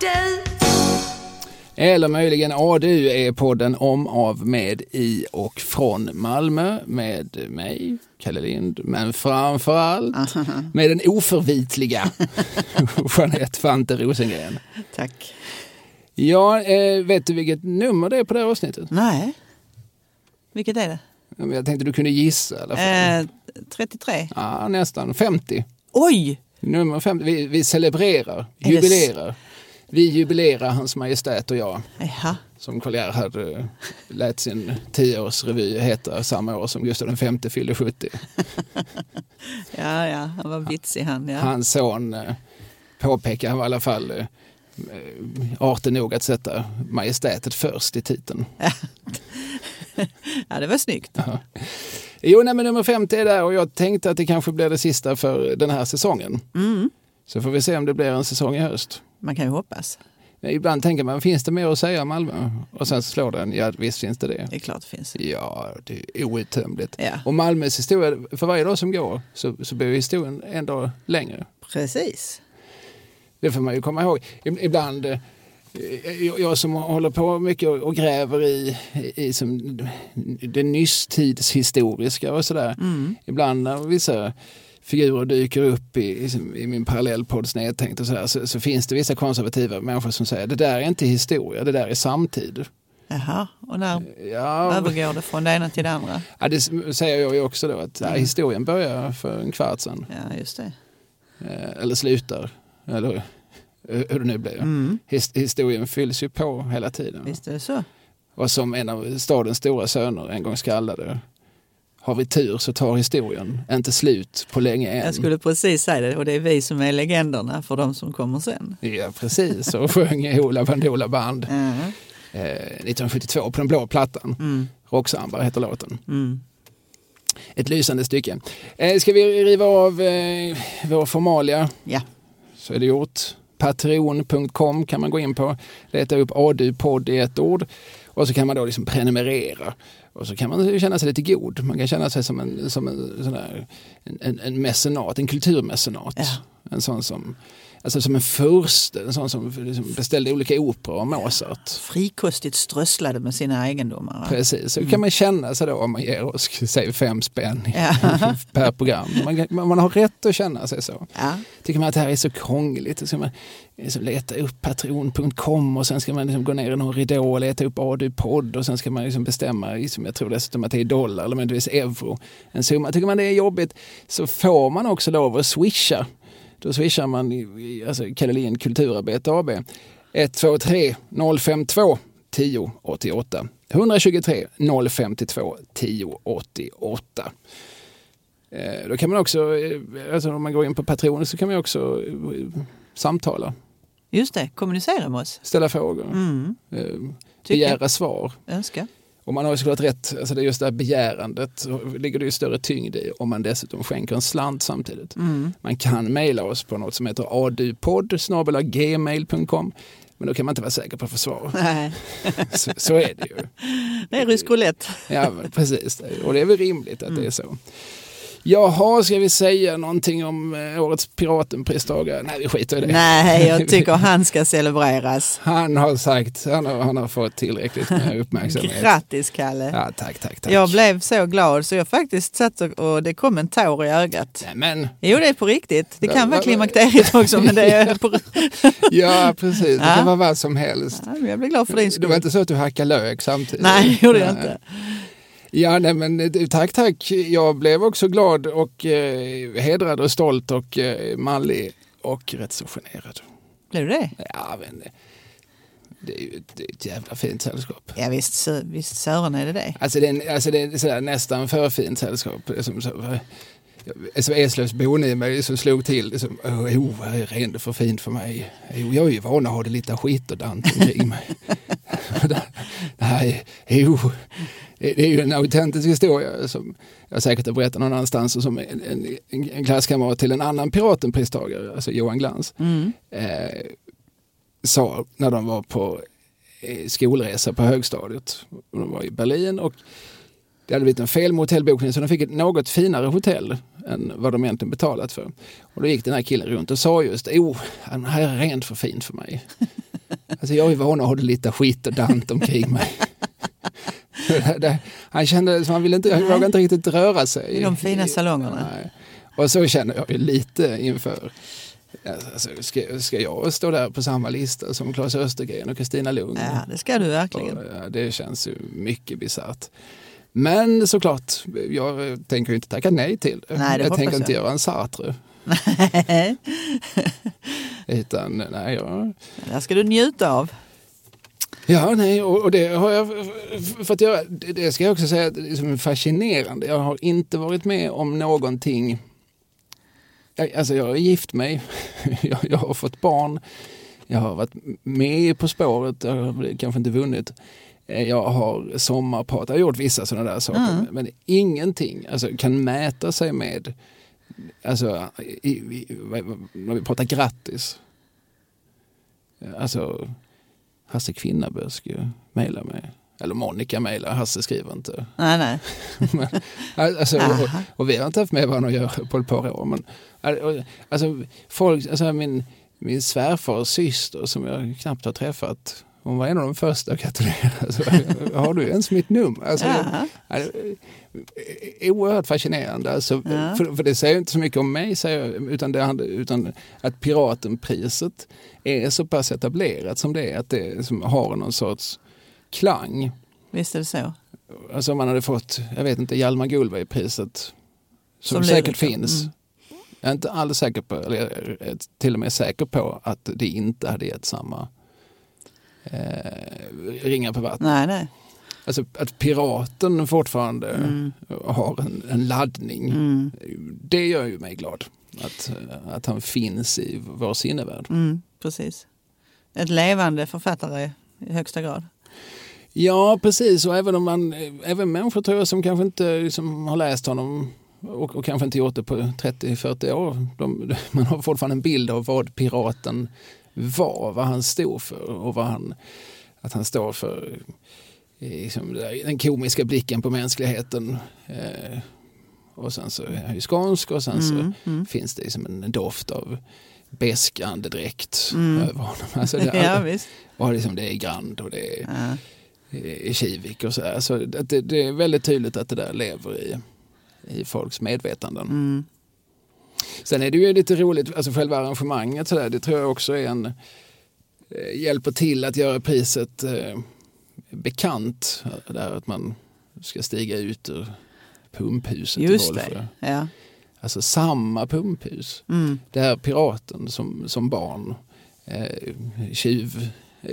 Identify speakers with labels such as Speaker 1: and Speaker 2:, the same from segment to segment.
Speaker 1: du.
Speaker 2: Eller möjligen ADU är podden om, av, med, i och från Malmö med mig, Kalle Lind, men framförallt med den oförvitliga Jeanette Fante Rosengren.
Speaker 3: Tack.
Speaker 2: Ja, eh, vet du vilket nummer det är på det här avsnittet?
Speaker 3: Nej. Vilket är det?
Speaker 2: Jag tänkte du kunde gissa fall.
Speaker 3: Eh, 33.
Speaker 2: Ja, nästan 50.
Speaker 3: Oj!
Speaker 2: Nummer 50. Vi, vi celebrerar,
Speaker 3: Är
Speaker 2: jubilerar. Vi jubilerar Hans Majestät och jag.
Speaker 3: Jaha.
Speaker 2: Som Karl Gerhard eh, lät sin tioårsrevy heta samma år som Gustav V fyllde 70.
Speaker 3: Ja, ja, han var vitsig han. Ja.
Speaker 2: Hans son eh, påpekar han var i alla fall eh, arten nog att sätta majestätet först i titeln.
Speaker 3: ja, det var snyggt.
Speaker 2: Jo, nej, men nummer 50 är där och jag tänkte att det kanske blir det sista för den här säsongen.
Speaker 3: Mm.
Speaker 2: Så får vi se om det blir en säsong i höst.
Speaker 3: Man kan ju hoppas.
Speaker 2: Ibland tänker man, finns det mer att säga om Malmö? Och sen så slår den, ja visst finns det det.
Speaker 3: Det är klart det finns.
Speaker 2: Ja, det är outtömligt.
Speaker 3: Ja.
Speaker 2: Och Malmös historia, för varje dag som går så, så blir historien en dag längre.
Speaker 3: Precis.
Speaker 2: Det får man ju komma ihåg. Ib- Ibland, eh, jag- som håller på mycket och gräver i, i som det nysstidshistoriska och sådär.
Speaker 3: Mm.
Speaker 2: Ibland när vissa figurer dyker upp i, i, i min parallellpodd Snedtänkt och sådär så, så finns det vissa konservativa människor som säger det där är inte historia, det där är samtid.
Speaker 3: Jaha, och när
Speaker 2: Ja,
Speaker 3: övergår det från det ena till det andra?
Speaker 2: ja, det säger jag ju också då att ja, historien börjar för en kvart sedan.
Speaker 3: Ja, just det.
Speaker 2: Eh, eller slutar. Eller hur det nu blir.
Speaker 3: Mm.
Speaker 2: His, historien fylls ju på hela tiden.
Speaker 3: Visst är det så?
Speaker 2: Och som en av stadens stora söner en gång skallade. Har vi tur så tar historien inte slut på länge än.
Speaker 3: Jag skulle precis säga det och det är vi som är legenderna för de som kommer sen.
Speaker 2: Ja precis, och sjöng Hoola Bandoola Band
Speaker 3: Mm.
Speaker 2: eh, 1972 på den blå plattan.
Speaker 3: Mm.
Speaker 2: Rocksamba heter låten.
Speaker 3: Mm.
Speaker 2: Ett lysande stycke. Eh, ska vi riva av eh, vår formalia?
Speaker 3: Ja.
Speaker 2: så är det gjort. Patreon.com kan man gå in på, leta upp ADU-podd i ett ord och så kan man då liksom prenumerera. Och så kan man känna sig lite god. Man kan känna sig som en, som en, sån där, en, en, en mecenat, en kulturmecenat.
Speaker 3: Ja.
Speaker 2: En sån som, alltså som en furste, en sån som liksom beställde olika operor av Mozart.
Speaker 3: Frikostigt strösslade med sina egendomar.
Speaker 2: Precis, så kan man känna sig då om man ger oss, säg fem spänn
Speaker 3: Ja.
Speaker 2: per program. Man, man har rätt att känna sig så.
Speaker 3: Ja.
Speaker 2: Tycker man att det här är så krångligt, då ska man liksom leta upp patron.com och sen ska man liksom gå ner i någon ridå och leta upp ADU-podd och sen ska man liksom bestämma, liksom, jag tror dessutom att det är dollar eller möjligtvis euro, en summa. Tycker man det är jobbigt så får man också lov att swisha. Då swishar man, i- alltså Kalle Kulturarbete AB, 123 052 10 88. 123 052 10 88. Eh, Då kan man också, eh, alltså om man går in på Patreon så kan man också eh, samtala,
Speaker 3: Just det, kommunicera med oss.
Speaker 2: ställa frågor,
Speaker 3: Mm.
Speaker 2: eh, begära svar.
Speaker 3: Önska.
Speaker 2: Och man har ju såklart rätt, alltså det är just det här begärandet, ligger det ju större tyngd i om man dessutom skänker en slant samtidigt.
Speaker 3: Mm.
Speaker 2: Man kan mejla oss på något som heter adupodd gmail.com men då kan man inte vara säker på att få svar.
Speaker 3: Nej,
Speaker 2: Så, så är det ju.
Speaker 3: det är rysk roulette.
Speaker 2: Ja, precis. Och det är väl rimligt att det är så. Jaha, ska vi säga någonting om eh, årets Piratenpristagare? Nej, vi skiter i det.
Speaker 3: Nej, jag tycker han ska celebreras.
Speaker 2: Han har sagt, han har, han har fått tillräckligt med uppmärksamhet.
Speaker 3: Grattis Kalle.
Speaker 2: Ja, tack, tack, tack.
Speaker 3: Jag blev så glad så jag faktiskt satt och, och det kom en tår i ögat.
Speaker 2: Nej, men,
Speaker 3: Jo, det är på riktigt. Det kan
Speaker 2: va-
Speaker 3: vara klimakteriet också, men det är på...
Speaker 2: ja, precis. Det
Speaker 3: Ja.
Speaker 2: kan vara vad som helst.
Speaker 3: Ja, jag blir glad för din
Speaker 2: Det var
Speaker 3: skull.
Speaker 2: inte så att du hackade lök samtidigt?
Speaker 3: Nej, det gjorde jag inte.
Speaker 2: Ja, nej, men eh, tack, tack. Jag blev också glad och eh, hedrad och stolt och eh, manlig och rätt så generad.
Speaker 3: Blev du det?
Speaker 2: Ja, men eh, det är ju ett, det är ett jävla fint sällskap.
Speaker 3: Ja, visst, visst Sören är det det.
Speaker 2: Alltså det är, alltså det är sådär nästan för fint sällskap. Det är Som, så, som Eslövsbon i mig som slog till. Liksom, oh, oh, här är det ändå för fint för mig. Oh, jag är ju van att ha det lite skit och dant omkring mig. Det det är ju en autentisk historia som jag säkert har berättat någon annanstans och som en, en, en klasskamrat till en annan Piratenpristagare, alltså Johan Glans,
Speaker 3: Mm.
Speaker 2: eh, sa när de var på eh, skolresa på högstadiet. De var i Berlin och det hade blivit en fel med hotellbokningen så de fick ett något finare hotell än vad de egentligen betalat för. Och då gick den här killen runt och sa just, oh, den här är rent för fint för mig. Alltså jag är van att ha det lite skit och dant omkring mig. Han kände som han ville inte, han vågade inte riktigt röra sig.
Speaker 3: I de fina salongerna.
Speaker 2: Nej. Och så känner jag ju lite inför, alltså, ska, ska jag stå där på samma lista som Claes Östergren och Kristina Lugn?
Speaker 3: Ja, det ska du verkligen.
Speaker 2: Och, ja, det känns ju mycket bisarrt. Men såklart, jag tänker ju inte tacka nej till det.
Speaker 3: Nej, det
Speaker 2: jag tänker
Speaker 3: jag.
Speaker 2: inte göra en Sartre. Utan, nej, jag,
Speaker 3: Det här ska du njuta av.
Speaker 2: Ja, nej, och, och det har jag fått göra. Det, det ska jag också säga det är som fascinerande. Jag har inte varit med om någonting. Jag, alltså jag har gift mig, jag, jag har fått barn, jag har varit med På spåret, jag har kanske inte vunnit. Eh, Jag har sommarpratat, jag har gjort vissa sådana där saker.
Speaker 3: Mm.
Speaker 2: Men ingenting alltså, kan mäta sig med, alltså i, i, när vi pratar grattis. Alltså Hasse Kvinnabö ska ju mejla mig. Eller Monica mejlar, Hasse skriver inte.
Speaker 3: Nej, nej.
Speaker 2: Men, alltså, och, och vi har inte haft med varandra att göra på ett par år. Men, alltså, folk, alltså, min, min svärfars syster som jag knappt har träffat, hon var en av de första att gratulera. Alltså, har du ens mitt nummer? Alltså,
Speaker 3: Ja.
Speaker 2: Är Oerhört fascinerande. Alltså,
Speaker 3: Ja.
Speaker 2: för, för det säger inte så mycket om mig, säger, utan, det, utan att Piratenpriset är så pass etablerat som det är. Att det som har någon sorts klang.
Speaker 3: Visst är det så.
Speaker 2: Alltså om man hade fått, jag vet inte, Hjalmar Gullberg-priset. Som,
Speaker 3: Som
Speaker 2: säkert finns.
Speaker 3: Mm.
Speaker 2: Jag är inte alldeles säker på, eller jag är till och med säker på att det inte hade gett samma eh, ringar på vattnet.
Speaker 3: Nej, nej.
Speaker 2: Alltså att piraten fortfarande
Speaker 3: Mm.
Speaker 2: har en, en laddning.
Speaker 3: Mm.
Speaker 2: Det gör ju mig glad. Att, att han finns i vår sinnevärld.
Speaker 3: Mm, precis. Ett levande författare i högsta grad.
Speaker 2: Ja, precis. Och även om man, även människor tror jag som kanske inte liksom, har läst honom och, och kanske inte gjort det på 30-40 år. De, man har fortfarande en bild av vad piraten var, vad han stod för och vad han, att han står för liksom, den komiska blicken på mänskligheten. Eh, och sen så är han ju skånsk och sen så
Speaker 3: Mm, mm.
Speaker 2: finns det liksom en doft av besk andedräkt
Speaker 3: Mm.
Speaker 2: över honom. Alltså det,
Speaker 3: Ja, visst.
Speaker 2: och liksom det är Grand och det är
Speaker 3: Ja.
Speaker 2: i Kivik och så där. Så att det, det är väldigt tydligt att det där lever i, i folks medvetanden.
Speaker 3: Mm.
Speaker 2: Sen är det ju lite roligt, alltså själva arrangemanget så där, det tror jag också är en, eh, hjälper till att göra priset eh, bekant. Där att man ska stiga ut ur pumphuset
Speaker 3: Just
Speaker 2: i Vollsjö.
Speaker 3: Ja.
Speaker 2: Alltså samma pumphus.
Speaker 3: Mm.
Speaker 2: Där piraten som, som barn eh, tjuv,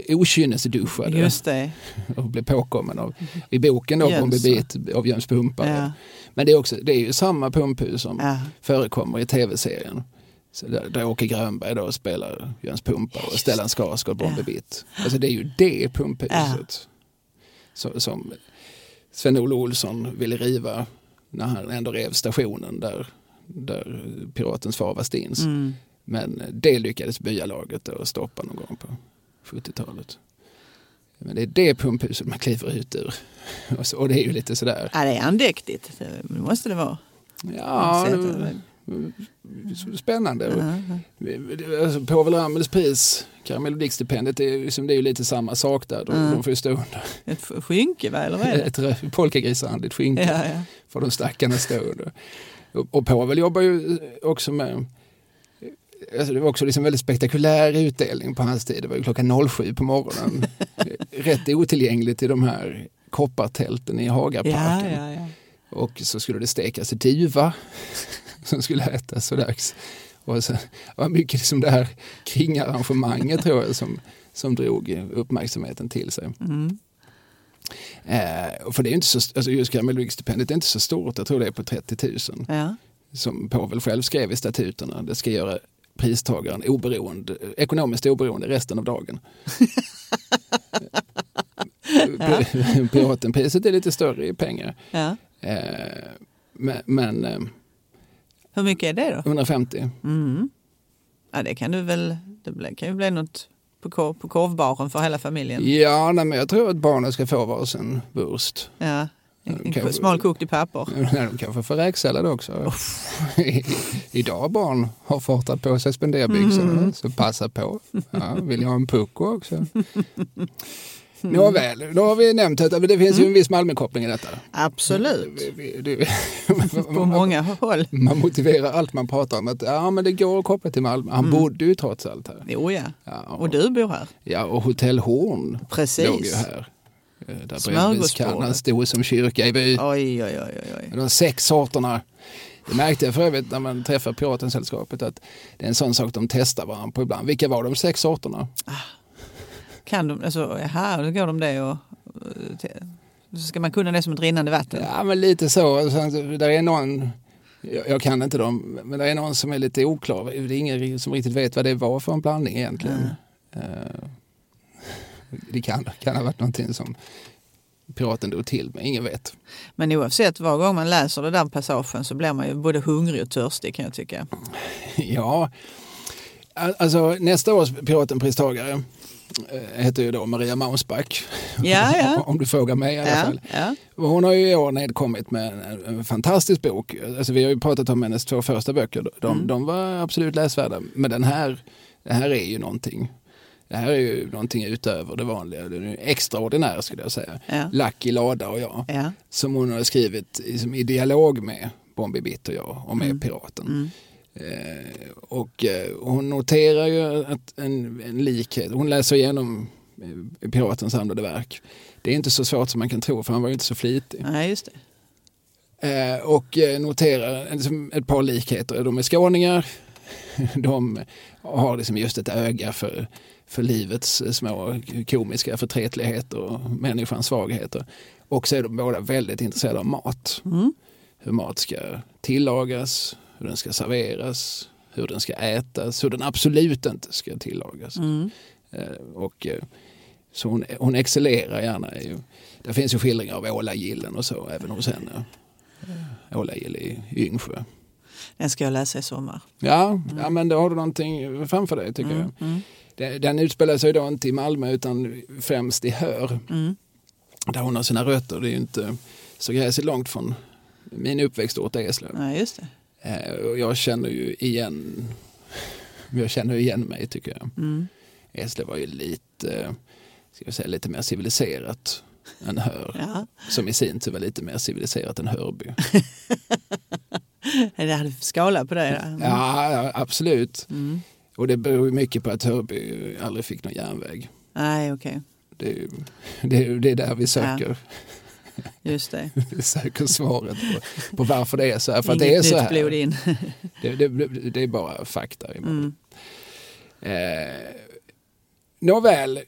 Speaker 2: okynnesduschade
Speaker 3: Just det.
Speaker 2: och blev påkommen av, i boken då,
Speaker 3: Jöns.
Speaker 2: Bombibit av Jöns Pumpare.
Speaker 3: Ja.
Speaker 2: Men det är, också, det är ju samma pumphus som
Speaker 3: Ja.
Speaker 2: förekommer i tv-serien. Så där, där Åke Grönberg då spelar Jöns Pumpare och Stellan Skarsgård Bombibit. Alltså det är ju det pumphuset som, som Sven-Olle Olsson ville riva när han ändå rev stationen där, där Piratens far var stins.
Speaker 3: Mm.
Speaker 2: Men det lyckades byalaget stoppa någon gång på 70-talet. Men det är det pumphuset man kliver ut ur. Och, så, och det är ju lite sådär.
Speaker 3: ja, det är andäktigt. Det måste det vara.
Speaker 2: Ja, spännande. Alltså, Povel Ramels pris, Karamellodikstipendiet, det är, liksom, det är ju lite samma sak där. De,
Speaker 3: Mm.
Speaker 2: de får ju stå under
Speaker 3: Ett skynke, va? eller vad är det?
Speaker 2: ett polkagrisrandigt skynke.
Speaker 3: Ja, ja.
Speaker 2: får de stackarna stå under. Och, och Povel jobbar ju också med Alltså det var också liksom väldigt spektakulär utdelning på hans tid. Det var ju klockan 07 på morgonen. Rätt otillgängligt i de här koppartälten i Hagaparken.
Speaker 3: Ja, ja, ja.
Speaker 2: Och så skulle det stekas duva som skulle ätas så dags. Och så var mycket liksom det här kringarrangemanget tror jag som, som drog uppmärksamheten till sig.
Speaker 3: Mm.
Speaker 2: Eh, för det är inte så, alltså just Karamellodikstipendiet är inte så stort, jag tror det är på 30 000.
Speaker 3: ja.
Speaker 2: Som Povel själv skrev i statuterna, det ska göra pristagaren oberoende, ekonomiskt oberoende resten av dagen. Piratenpriset är lite större i pengar.
Speaker 3: ja.
Speaker 2: Eh, men men eh,
Speaker 3: Hur mycket är det då?
Speaker 2: 150.
Speaker 3: Mm. Ja, det kan du väl, det kan ju bli något på, kor, på korvbaren för hela familjen.
Speaker 2: Ja, nej, men jag tror att barnen ska få varsin wurst.
Speaker 3: Ja, En
Speaker 2: Kanske-
Speaker 3: smal kokt i papper.
Speaker 2: Nej, de kanske får räksallad också. Idag har barn har fartat på sig spenderbyxor,
Speaker 3: Mm.
Speaker 2: så passa på. Ja, vill jag ha en pucko också? Nåväl, då har vi nämnt att det finns ju en viss Malmökoppling i detta.
Speaker 3: Absolut.
Speaker 2: Vi- vi- det-
Speaker 3: På många håll.
Speaker 2: Man motiverar allt man pratar om att ja, men det går att koppla till Malmö. Han bodde ju trots allt här.
Speaker 3: Jo ja.
Speaker 2: Ja,
Speaker 3: Och du bor här.
Speaker 2: Ja, och Hotell Horn låg ju
Speaker 3: Precis.
Speaker 2: här. Eh, Där bredviskannan stod som kyrka i by.
Speaker 3: Oj, oj, oj, oj.
Speaker 2: De sex sorterna. Det märkte jag för övrigt när man träffar Piratensällskapet att det är en sån sak de testar varandra på ibland. Vilka var de sex sorterna?
Speaker 3: Kan de, alltså, här då går de det och... Så ska man kunna det som ett rinnande vatten.
Speaker 2: Ja, men lite så. Där är någon, jag, kan inte dem, men det är någon som är lite oklar. Det är ingen som riktigt vet vad det var för en blandning egentligen. Eh, Det kan, kan ha varit någonting som piraten drog till med, ingen vet.
Speaker 3: Men oavsett, var gång man läser den där passagen så blir man ju både hungrig och törstig kan jag tycka.
Speaker 2: Ja, Al- alltså nästa års Piratenpristagare eh, heter ju då Maria Mausback.
Speaker 3: Ja, ja.
Speaker 2: Om du frågar mig i alla
Speaker 3: Ja,
Speaker 2: fall. Hon har ju i år nedkommit med en, en fantastisk bok. Alltså vi har ju pratat om hennes två första böcker. De,
Speaker 3: Mm.
Speaker 2: de var absolut läsvärda. Men den här, det här är ju någonting. Det här är ju någonting utöver det vanliga. Den är extraordinär skulle jag säga.
Speaker 3: Ja.
Speaker 2: Lucky Lada och jag.
Speaker 3: Ja.
Speaker 2: Som hon har skrivit liksom, i dialog med Bombi Bitt och jag och med Piraten.
Speaker 3: Mm.
Speaker 2: Eh, och eh, hon noterar ju att en, en likhet. Hon läser igenom eh, Piratens samlade verk. Det är inte så svårt som man kan tro för han var ju inte så flitig.
Speaker 3: Nej, just det.
Speaker 2: Och noterar ett par likheter. De är skåningar. De har liksom just ett öga för, för livets små komiska förtretligheter och människans svagheter. Och så är de båda väldigt intresserade av mat.
Speaker 3: Mm.
Speaker 2: Hur mat ska tillagas, hur den ska serveras, hur den ska ätas, hur den absolut inte ska tillagas.
Speaker 3: Mm.
Speaker 2: Eh, och, eh, så hon, hon excellerar gärna. Det finns ju skildringar av ålagillen och så även hos henne. Eh, Ålagill i Yngsjö.
Speaker 3: Den ska jag läsa i sommar.
Speaker 2: Ja, ja, men då har du någonting framför dig tycker jag.
Speaker 3: Mm.
Speaker 2: Den utspelar sig då inte i Malmö utan främst i Hör.
Speaker 3: Mm.
Speaker 2: Där hon har sina rötter. Det är ju inte så gräsligt långt från min uppväxtort Eslöv.
Speaker 3: Nej, just det.
Speaker 2: Eh, och jag känner ju igen jag känner igen mig tycker jag.
Speaker 3: Mm.
Speaker 2: Eslöv var ju lite, ska jag säga, lite mer civiliserat än Hör.
Speaker 3: Ja.
Speaker 2: Som i sin tur var lite mer civiliserat än Hörby.
Speaker 3: Det hade skala på det. Mm.
Speaker 2: Ja, ja, absolut.
Speaker 3: Mm.
Speaker 2: Och det beror mycket på att Hörby aldrig fick någon järnväg.
Speaker 3: Nej, okej.
Speaker 2: Det är, ju- det är, det är där vi söker,
Speaker 3: Just det.
Speaker 2: vi söker svaret på, på varför det är så här. För
Speaker 3: Inget
Speaker 2: det är så
Speaker 3: nytt blod
Speaker 2: här.
Speaker 3: in.
Speaker 2: Det, det, det är bara fakta.
Speaker 3: Mm.
Speaker 2: Eh, nåväl,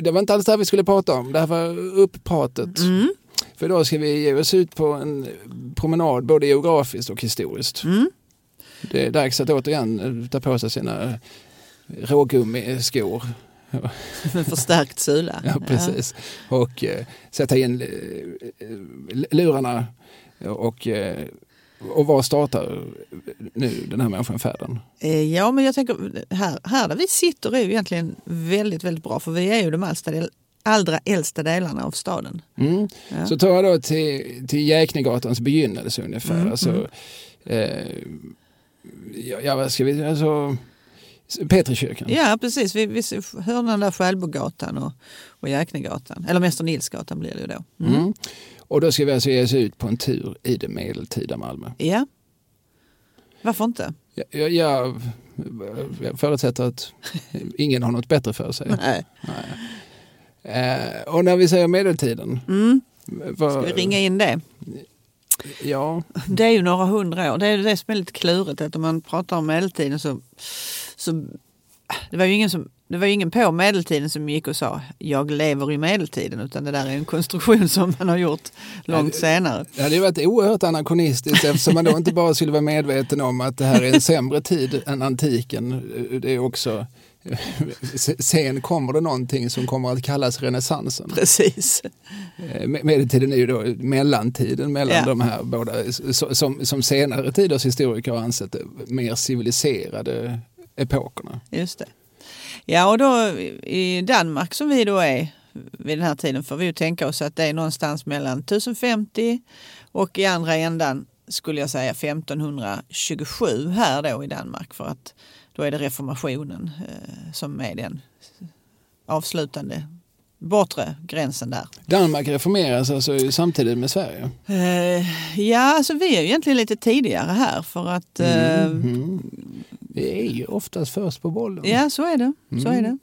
Speaker 2: det var inte alls det här vi skulle prata om. Det här var upppratet.
Speaker 3: Mm.
Speaker 2: För idag ska vi ge oss ut på en promenad både geografiskt och historiskt.
Speaker 3: Mm.
Speaker 2: Det är dags att återigen ta på sig sina rågummiskor.
Speaker 3: Med förstärkt sula.
Speaker 2: Ja, precis. Och eh, sätta in eh, eh, lurarna och, eh, och var startar nu den här människan färden?
Speaker 3: Eh, Ja, men jag tänker här, här där vi sitter är ju egentligen väldigt, väldigt bra för vi är ju de allra, del, allra äldsta delarna av staden.
Speaker 2: Mm.
Speaker 3: Ja.
Speaker 2: Så tar jag då till, till Jäknegatans begynnelse ungefär.
Speaker 3: Mm,
Speaker 2: Alltså, eh, ja, ja, vad ska vi alltså, Petrikyrkan.
Speaker 3: Ja, precis. Vi, vi hör den där Skälbogatan och, och Jäknegatan. Eller Mäster Nilsgatan blir det ju då. Mm.
Speaker 2: Mm. Och då ska vi alltså ge oss ut på en tur i det medeltida Malmö.
Speaker 3: Ja. Varför inte?
Speaker 2: Jag, jag, jag, jag förutsätter att ingen har något bättre för sig.
Speaker 3: Nej.
Speaker 2: Eh, och när vi säger medeltiden.
Speaker 3: Mm.
Speaker 2: Vad,
Speaker 3: Ska vi ringa in det?
Speaker 2: Ja,
Speaker 3: Det är ju några hundra år. Det är det som är lite klurigt. Att om man pratar om medeltiden så... så det, var ju ingen som, det var ju ingen på medeltiden som gick och sa jag lever i medeltiden. Utan det där är en konstruktion som man har gjort långt senare.
Speaker 2: det hade ju varit oerhört anakronistiskt eftersom man då inte bara skulle vara medveten om att det här är en sämre tid än antiken. Det är också Sen kommer det någonting som kommer att kallas renässansen.
Speaker 3: Precis.
Speaker 2: Eh, Medeltiden är ju då mellantiden mellan
Speaker 3: Ja.
Speaker 2: de här båda, som, som senare tiders historiker har ansett mer civiliserade epokerna.
Speaker 3: Just det. Ja, och då i Danmark som vi då är, vid den här tiden får vi ju tänka oss att det är någonstans mellan 1050 och i andra ändan skulle jag säga 1527 här då i Danmark för att då är det reformationen eh, som är den avslutande bortre gränsen där.
Speaker 2: Danmark reformeras alltså samtidigt med Sverige?
Speaker 3: Eh, ja, alltså vi är ju egentligen lite tidigare här för att... Eh,
Speaker 2: Mhm. Vi är ju oftast först på bollen.
Speaker 3: Ja, så är det. Så är det.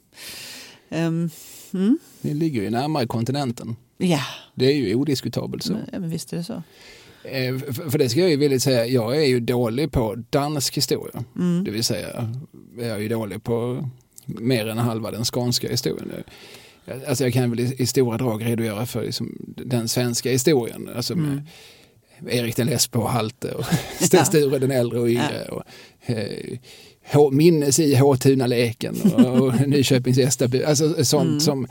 Speaker 3: Ehm, mm,
Speaker 2: Vi ligger ju närmare kontinenten.
Speaker 3: ja,
Speaker 2: Det är ju odiskutabelt så.
Speaker 3: ja, men visst är det så.
Speaker 2: Eh, För det ska jag ju villigt säga, jag är ju dålig på dansk historia.
Speaker 3: Mm.
Speaker 2: Det vill säga, jag är ju dålig på mer än halva den skånska historien. Alltså jag kan väl i, i stora drag redogöra för liksom, den svenska historien. Alltså med Erik den Lesbo och Halte och Sten Sture den äldre och yngre. Och, eh, H- minnes i Håtunaleken och, och Nyköpings Gästaby. Alltså sånt som,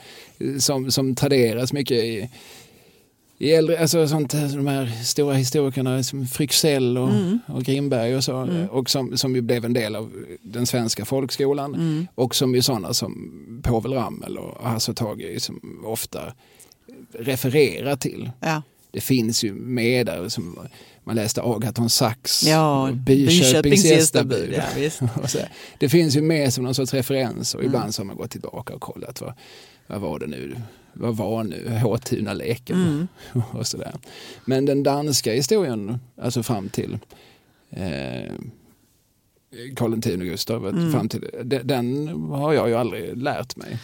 Speaker 2: som, som traderas mycket i, i äldre, alltså sånt, de här stora historikerna som Fryxell och, och Grimberg och så. Och som, som ju blev en del av den svenska folkskolan. Och som ju sådana som Povel Ramel och Hasse Tage som ofta refererar till.
Speaker 3: Ja.
Speaker 2: Det finns ju med där som man läste Agaton Sachs
Speaker 3: Ja,
Speaker 2: Byköpings gästabud.
Speaker 3: Ja,
Speaker 2: det finns ju med som någon sorts referens och ibland så har man gått tillbaka och kollat vad, vad var det nu, vad var nu? Håtunaleken och sådär. Men den danska historien, alltså fram till eh, Karl X Gustav, fram till, de- den har jag ju aldrig lärt mig.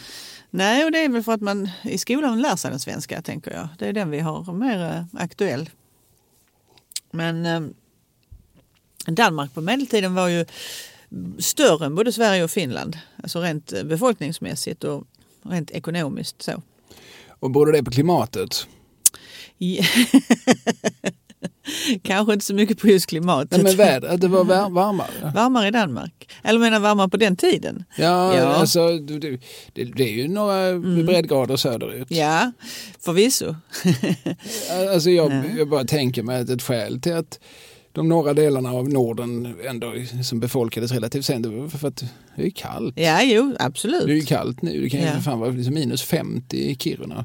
Speaker 3: Nej, och det är väl för att man i skolan lär sig den svenska, tänker jag. Det är den vi har mer eh, aktuell. Men eh, Danmark på medeltiden var ju större än både Sverige och Finland. Alltså rent eh, befolkningsmässigt och rent ekonomiskt så.
Speaker 2: Och berodde det på klimatet?
Speaker 3: Kanske inte så mycket på just klimatet.
Speaker 2: Nej men vädret, det var var- varmare.
Speaker 3: Varmare i Danmark. Eller menar varmare på den tiden?
Speaker 2: Ja,
Speaker 3: Ja.
Speaker 2: alltså det, det, det är ju några breddgrader söderut.
Speaker 3: Ja, förvisso.
Speaker 2: Alltså jag, jag bara tänker mig att ett skäl till att de norra delarna av Norden ändå som befolkades relativt sent, för att det är kallt.
Speaker 3: Ja, jo,
Speaker 2: Det är
Speaker 3: absolut.
Speaker 2: ju kallt nu, det kan ju
Speaker 3: Ja.
Speaker 2: för fan vara liksom minus 50 i Kiruna.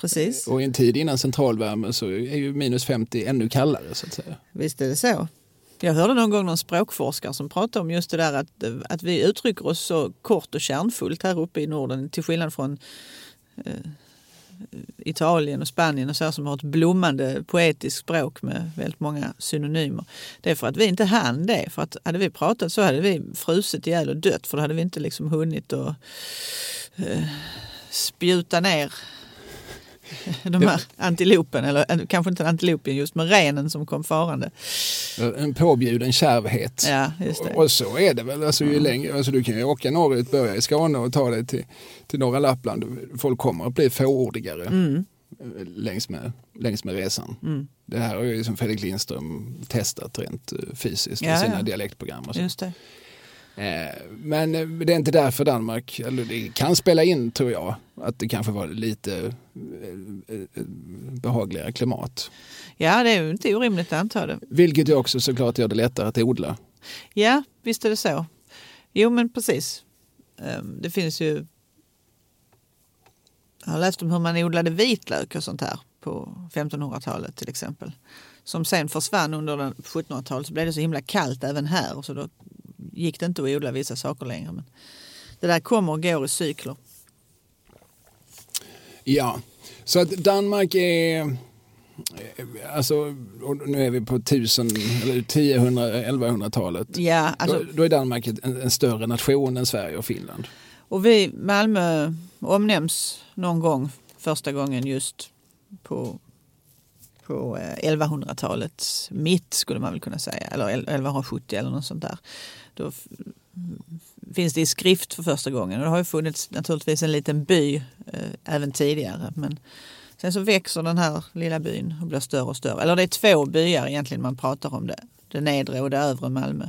Speaker 3: Precis.
Speaker 2: Och i en tid innan centralvärme så är ju minus 50 ännu kallare så att säga.
Speaker 3: Visst är det så. Jag hörde någon gång någon språkforskare som pratade om just det där att, att vi uttrycker oss så kort och kärnfullt här uppe i Norden till skillnad från eh, Italien och Spanien och så som har ett blommande poetiskt språk med väldigt många synonymer. Det är för att vi inte hann det. För att hade vi pratat så hade vi frusit ihjäl och dött för då hade vi inte liksom hunnit att eh, spjuta ner de här antilopen, eller eh, kanske inte antilopen just, men renen som kom farande.
Speaker 2: En påbjuden kärvhet.
Speaker 3: Ja.
Speaker 2: Och så är det väl. Alltså, ju längre, alltså, du kan ju åka norrut, börja i Skåne och ta dig till, till norra Lappland. Folk kommer att bli fåordigare
Speaker 3: Mm.
Speaker 2: eh, längs, med, längs med resan. Det här har ju som Fredrik Lindström testat rent eh, fysiskt
Speaker 3: Ja,
Speaker 2: med sina
Speaker 3: ja.
Speaker 2: dialektprogram. Och så.
Speaker 3: Just det.
Speaker 2: Eh, Men eh, det är inte därför Danmark, eller det kan spela in tror jag, att det kanske var lite eh, eh, behagligare klimat.
Speaker 3: Ja, det är ju inte orimligt att anta det.
Speaker 2: Vilket ju också såklart gör det lättare att odla.
Speaker 3: Ja, visst är det så. Jo, men precis. Ehm, Det finns ju... Jag har läst om hur man odlade vitlök och sånt här på 1500-talet till exempel. Som sen försvann under den- 1700-talet så blev det så himla kallt även här så då gick det inte att odla vissa saker längre. Men det där kommer och går i cykler.
Speaker 2: Ja, så att Danmark är... eh, Alltså, nu är vi på 1000, eller 1000, 1100-talet.
Speaker 3: Ja, alltså,
Speaker 2: då, då är Danmark en, en större nation än Sverige och Finland.
Speaker 3: Och vi, Malmö omnämns någon gång, första gången just på, på eh, 1100-talets mitt skulle man väl kunna säga, eller 1170 eller något sånt där. Då finns det i skrift för första gången och det har ju funnits naturligtvis en liten by eh, även tidigare. Men sen så växer den här lilla byn och blir större och större. Eller det är två byar egentligen man pratar om det. Det nedre och det övre Malmö.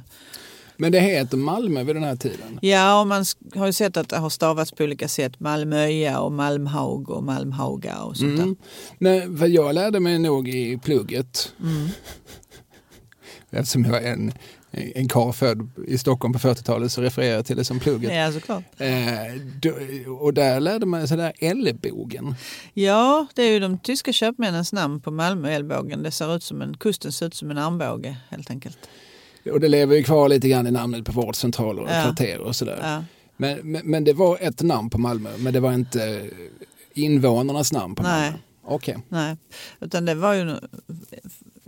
Speaker 2: Men det heter Malmö vid den här tiden.
Speaker 3: Ja, och man har ju sett att det har stavats på olika sätt. Malmöja och Malmhaug och Malmhauga och sånt
Speaker 2: Mm. Men för jag lärde mig nog i plugget,
Speaker 3: där. Mm.
Speaker 2: eftersom jag är en en karl född i Stockholm på 40-talet så refererar jag till det som plugget.
Speaker 3: Ja, såklart.
Speaker 2: Eh, och där lärde man sig där Ellebogen.
Speaker 3: Ja, det är ju de tyska köpmännens namn på Malmö Ellbågen. Det ser ut som en, kusten ser ut som en armbåge helt enkelt.
Speaker 2: Och det lever ju kvar lite grann i namnet på vårdcentraler och
Speaker 3: Ja.
Speaker 2: kvarter och sådär.
Speaker 3: Ja.
Speaker 2: Men, men, men det var ett namn på Malmö, men det var inte invånarnas namn på
Speaker 3: Nej.
Speaker 2: Malmö. Okej.
Speaker 3: Nej, utan det var ju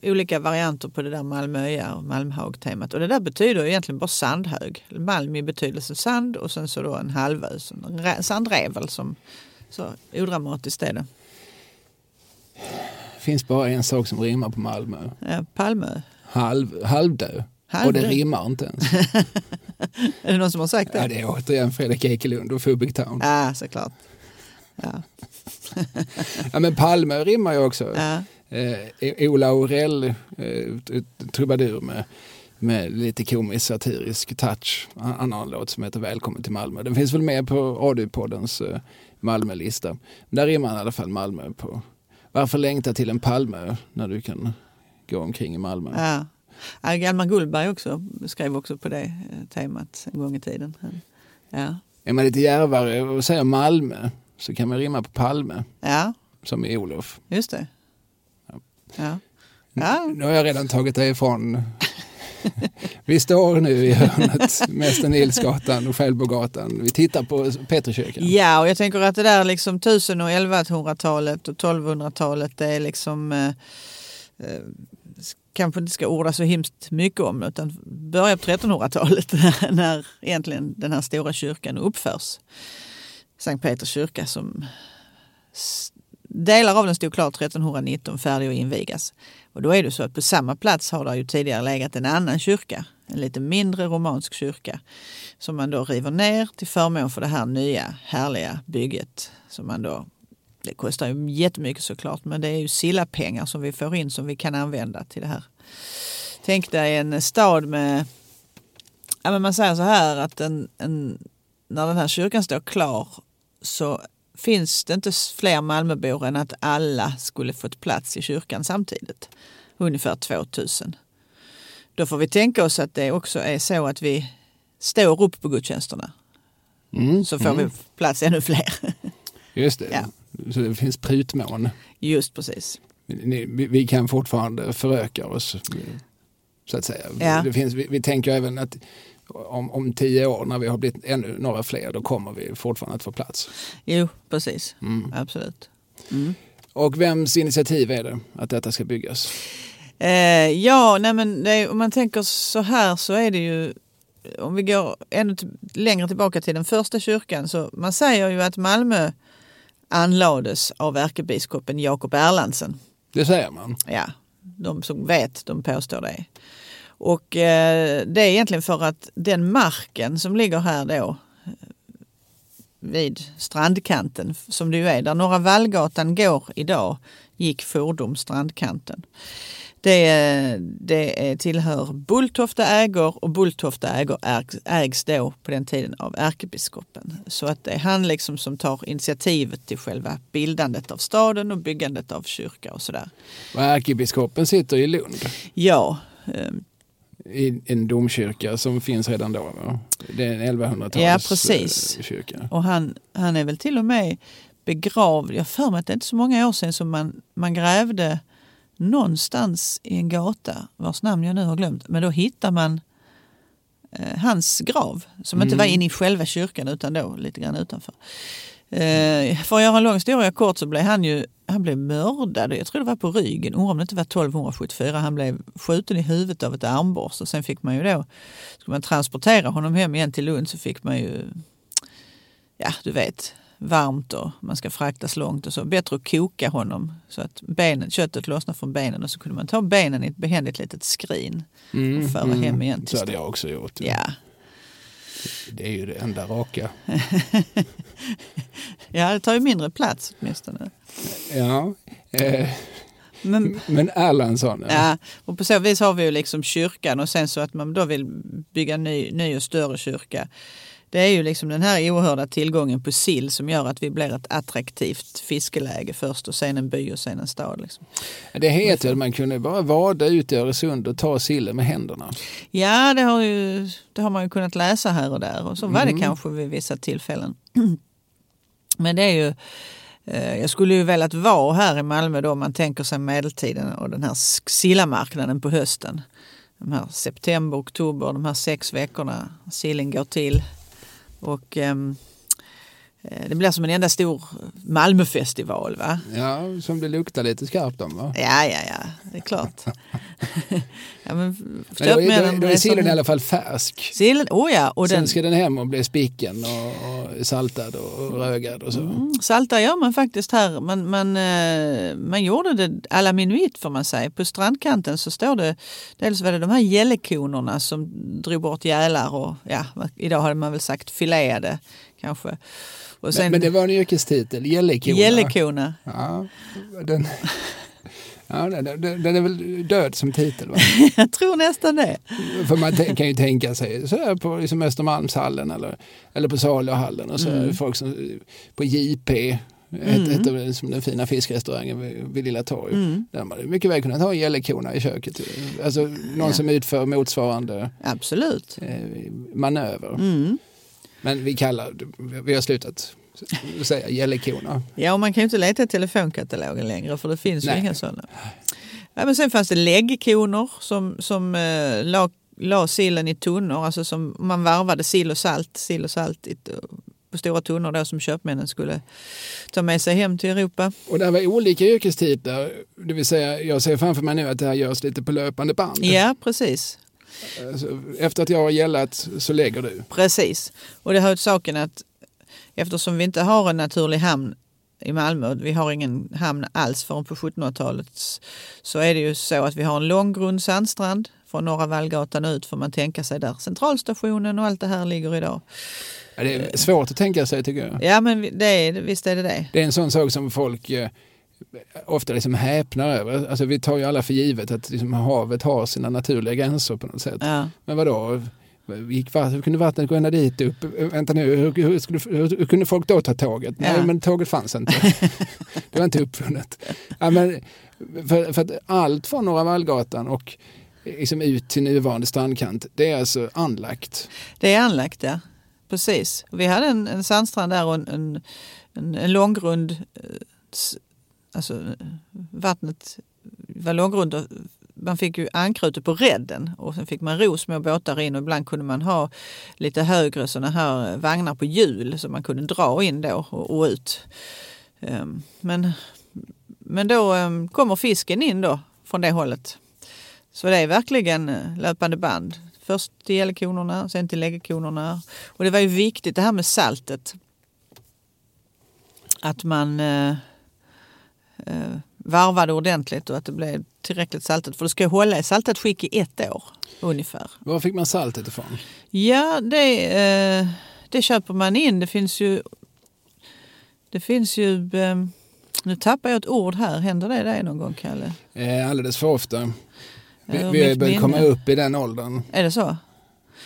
Speaker 3: olika varianter på det där Malmöja och Malmhaug-temat. Och det där betyder egentligen bara sandhög. Malm i betydelse sand och sen så då en halvö, en sandrevel som så odramatiskt är det.
Speaker 2: finns bara en sak som rimmar på Malmö.
Speaker 3: Ja, Palmö.
Speaker 2: Halv, halvdö.
Speaker 3: Halvdö.
Speaker 2: Och det rimmar inte ens.
Speaker 3: Är det någon som har sagt
Speaker 2: ja,
Speaker 3: det?
Speaker 2: det är återigen Fredrik Ekelund och Fubic Town.
Speaker 3: Ja, såklart. Ja.
Speaker 2: Ja, men Palmö rimmar ju också.
Speaker 3: Ja.
Speaker 2: Eh, Ola Aurell, eh, trubadur med, med lite komisk satirisk touch. Han, han har en låt som heter Välkommen till Malmö. Den finns väl med på Radiopoddens eh, Malmölista. Där rimmar han i alla fall Malmö på Varför längta till en Palmö när du kan gå omkring i Malmö?
Speaker 3: Ja. Ja, Hjalmar Gullberg också skrev också på det eh, temat en gång i tiden. Ja,
Speaker 2: Är man lite djärvare och säger Malmö så kan man rimma på Palme
Speaker 3: ja
Speaker 2: som i Olof.
Speaker 3: just det.
Speaker 2: Ja.
Speaker 3: Ja.
Speaker 2: Nu har jag redan tagit det ifrån. Vi står nu i hörnet, Mäster Nilsgatan och Självbogatan. Vi tittar på Peterkyrkan.
Speaker 3: ja, och jag tänker att det där liksom 1000 och 1100-talet och 1200-talet det är liksom eh, eh, kanske inte ska orda så hemskt mycket om utan börja på 1300-talet när, när egentligen den här stora kyrkan uppförs. Sankt Peters kyrka som delar av den stod klar 1319 färdig att invigas. Och då är det så att på samma plats har det ju tidigare legat en annan kyrka, en lite mindre romansk kyrka som man då river ner till förmån för det här nya härliga bygget som man då det kostar ju jättemycket såklart men det är ju Silla-pengar som vi får in som vi kan använda till det här. Tänk dig en stad med, ja men man säger så här att en, en, när den här kyrkan står klar så finns det inte fler Malmöbor än att alla skulle fått plats i kyrkan samtidigt. Ungefär 2000. Då får vi tänka oss att det också är så att vi står upp på gudstjänsterna.
Speaker 2: Mm,
Speaker 3: Så får
Speaker 2: mm.
Speaker 3: vi plats ännu fler.
Speaker 2: Just det.
Speaker 3: Ja.
Speaker 2: Så det finns prutmån.
Speaker 3: Just precis.
Speaker 2: Vi, vi kan fortfarande föröka oss. Så att säga.
Speaker 3: Ja.
Speaker 2: Det finns, vi, vi tänker även att om, om tio år när vi har blivit ännu några fler då kommer vi fortfarande att få plats.
Speaker 3: Jo, precis.
Speaker 2: Mm.
Speaker 3: Absolut. Mm.
Speaker 2: Och vems initiativ är det att detta ska byggas?
Speaker 3: Eh, ja, nej men är- om man tänker så här så är det ju om vi går ännu längre tillbaka till den första kyrkan så man säger ju att Malmö anlades av ärkebiskopen Jakob Erlandsen.
Speaker 2: Det säger man.
Speaker 3: Ja, de som vet de påstår det. Och eh, det är egentligen för att den marken som ligger här då vid strandkanten som det ju är, där Norra Vallgatan går idag, gick fordom strandkanten. Det, det tillhör Bulltofta ägor och Bulltofta ägor ägs, ägs då på den tiden av ärkebiskopen. Så att det är han liksom som tar initiativet till själva bildandet av staden och byggandet av kyrka och sådär.
Speaker 2: Och ärkebiskopen sitter i Lund
Speaker 3: Ja, eh,
Speaker 2: i en domkyrka som finns redan då. Va? Det är en 1100-tals
Speaker 3: Ja, precis.
Speaker 2: eh, kyrka.
Speaker 3: och han, han är väl till och med begravd. Jag för mig att det är inte så många år sedan som man, man grävde någonstans i en gata vars namn jag nu har glömt. Men då hittar man eh, hans grav som inte
Speaker 2: Mm.
Speaker 3: var inne i själva kyrkan utan då lite grann utanför. Eh, för att göra en lång historia kort så blev han ju han blev mördad, jag tror det var på ryggen, undrar om det inte var 1274. Han blev skjuten i huvudet av ett armborst och sen fick man ju då, skulle man transportera honom hem igen till Lund så fick man ju, ja du vet, varmt och man ska fraktas långt och så. Bättre att koka honom så att benen, köttet lossnar från benen och så kunde man ta benen i ett behändigt litet skrin.
Speaker 2: Mm,
Speaker 3: och föra hem igen
Speaker 2: Så hade jag också gjort.
Speaker 3: Ja,
Speaker 2: Det är ju det enda raka.
Speaker 3: ja det tar ju mindre plats åtminstone.
Speaker 2: Ja. Eh,
Speaker 3: Men,
Speaker 2: men Erlandsson, ja.
Speaker 3: Ja, och på så vis har vi ju liksom kyrkan och sen så att man då vill bygga ny, ny och större kyrka. det är ju liksom den här oerhörda tillgången på sill som gör att vi blir ett attraktivt fiskeläge först och sen en by och sen en stad. Liksom.
Speaker 2: Det heter att man kunde bara vada ut i Öresund och ta sillen med händerna.
Speaker 3: Ja, det har, ju, det har man ju kunnat läsa här och där och så var det kanske vid vissa tillfällen. Men det är ju Eh, jag skulle ju velat vara här i Malmö då om man tänker sig medeltiden och den här sillamarknaden på hösten. De här september, oktober, de här sex veckorna sillen går till. Och um, det blir som en enda stor Malmöfestival va?
Speaker 2: Ja, som det luktar lite skarpt om va?
Speaker 3: Ja, ja, ja, det är klart.
Speaker 2: ja, men, men då, då, då är sillen i alla fall färsk.
Speaker 3: Sillen, oh ja, och
Speaker 2: Sen
Speaker 3: den...
Speaker 2: ska den hem och bli spicken och, och saltad och rögad och så. Mm,
Speaker 3: salta gör man faktiskt här. Man, man, eh, man gjorde det à la minuit får man säga. På strandkanten så står det, dels var det de här gällekonorna som drog bort gälar och ja, idag hade man väl sagt filéade kanske.
Speaker 2: Sen, men, men, det var en yrkestitel, gällekona.
Speaker 3: Gällekona.
Speaker 2: Ja, den, ja, den, den, är väl död som titel? Va?
Speaker 3: Jag tror nästan det.
Speaker 2: För man kan ju tänka sig så här på liksom Östermalmshallen eller, eller på Saluhallen och så mm. folk som på JP Mm. Ett, ett av liksom den fina fiskrestaurangen vid, vid Lilla torg. Mm. Där man mycket väl kunnat ha en gällekona i köket. Alltså någon ja. som utför motsvarande
Speaker 3: Absolut.
Speaker 2: Eh, manöver.
Speaker 3: Mm.
Speaker 2: Men vi kallar, vi har slutat säga gällekona.
Speaker 3: Ja, och man kan ju inte leta i telefonkatalogen längre för det finns Nej. ju inga sådana. Ja, men sen fanns det läggkonor som, som eh, la, la sillen i tunnor, alltså som man varvade sill och salt, sill och salt i, på stora tunnor då som köpmännen skulle ta med sig hem till Europa.
Speaker 2: Och det här var olika yrkestitlar, det vill säga jag ser framför mig nu att det här görs lite på löpande band.
Speaker 3: Ja, precis.
Speaker 2: Alltså, efter att jag har gällat så lägger du?
Speaker 3: Precis. Och det hör till saken att eftersom vi inte har en naturlig hamn i Malmö, vi har ingen hamn alls förrän på 1700-talet, så är det ju så att vi har en lång grund sandstrand från Norra Vallgatan ut får man tänka sig där centralstationen och allt det här ligger idag.
Speaker 2: Ja, det är svårt att tänka sig tycker jag.
Speaker 3: Ja men det är, visst är det det.
Speaker 2: Det är en sån sak som folk eh, ofta liksom häpnar över. Alltså vi tar ju alla för givet att liksom havet har sina naturliga gränser på något sätt.
Speaker 3: Ja.
Speaker 2: Men vadå? Gick hur kunde vattnet gå ända dit upp? Vänta nu, hur, hur, skulle, hur, hur kunde folk då ta tåget? Ja. Nej, men tåget fanns inte. det var inte uppfunnet. Ja, men för, för att allt från Norra Vallgatan och liksom ut till nuvarande strandkant, det är alltså anlagt.
Speaker 3: Det är anlagt, ja. Precis. Vi hade en, en sandstrand där och en, en, en, en långgrund eh, alltså, vattnet var långgrund och man fick ju ankrutet på redden och sen fick man ro små båtar in och ibland kunde man ha lite högre sådana här vagnar på hjul som man kunde dra in då och, och ut. Um, men, men då um, kommer fisken in då från det hållet. Så det är verkligen eh, löpande band. Först till gällkonorna, sen till läggekonorna. Och det var ju viktigt det här med saltet. Att man uh, eh, varvade ordentligt och att det blev tillräckligt saltet. För det ska hålla i saltat skick i ett år ungefär.
Speaker 2: Var fick man saltet ifrån?
Speaker 3: Ja, det, eh, det köper man in. Det finns ju... Det finns ju... Eh, nu tappar jag ett ord här. Händer det dig någon gång, Kalle?
Speaker 2: Eh, alldeles för ofta. Vi, vi har börjat komma upp i den åldern.
Speaker 3: Är det så?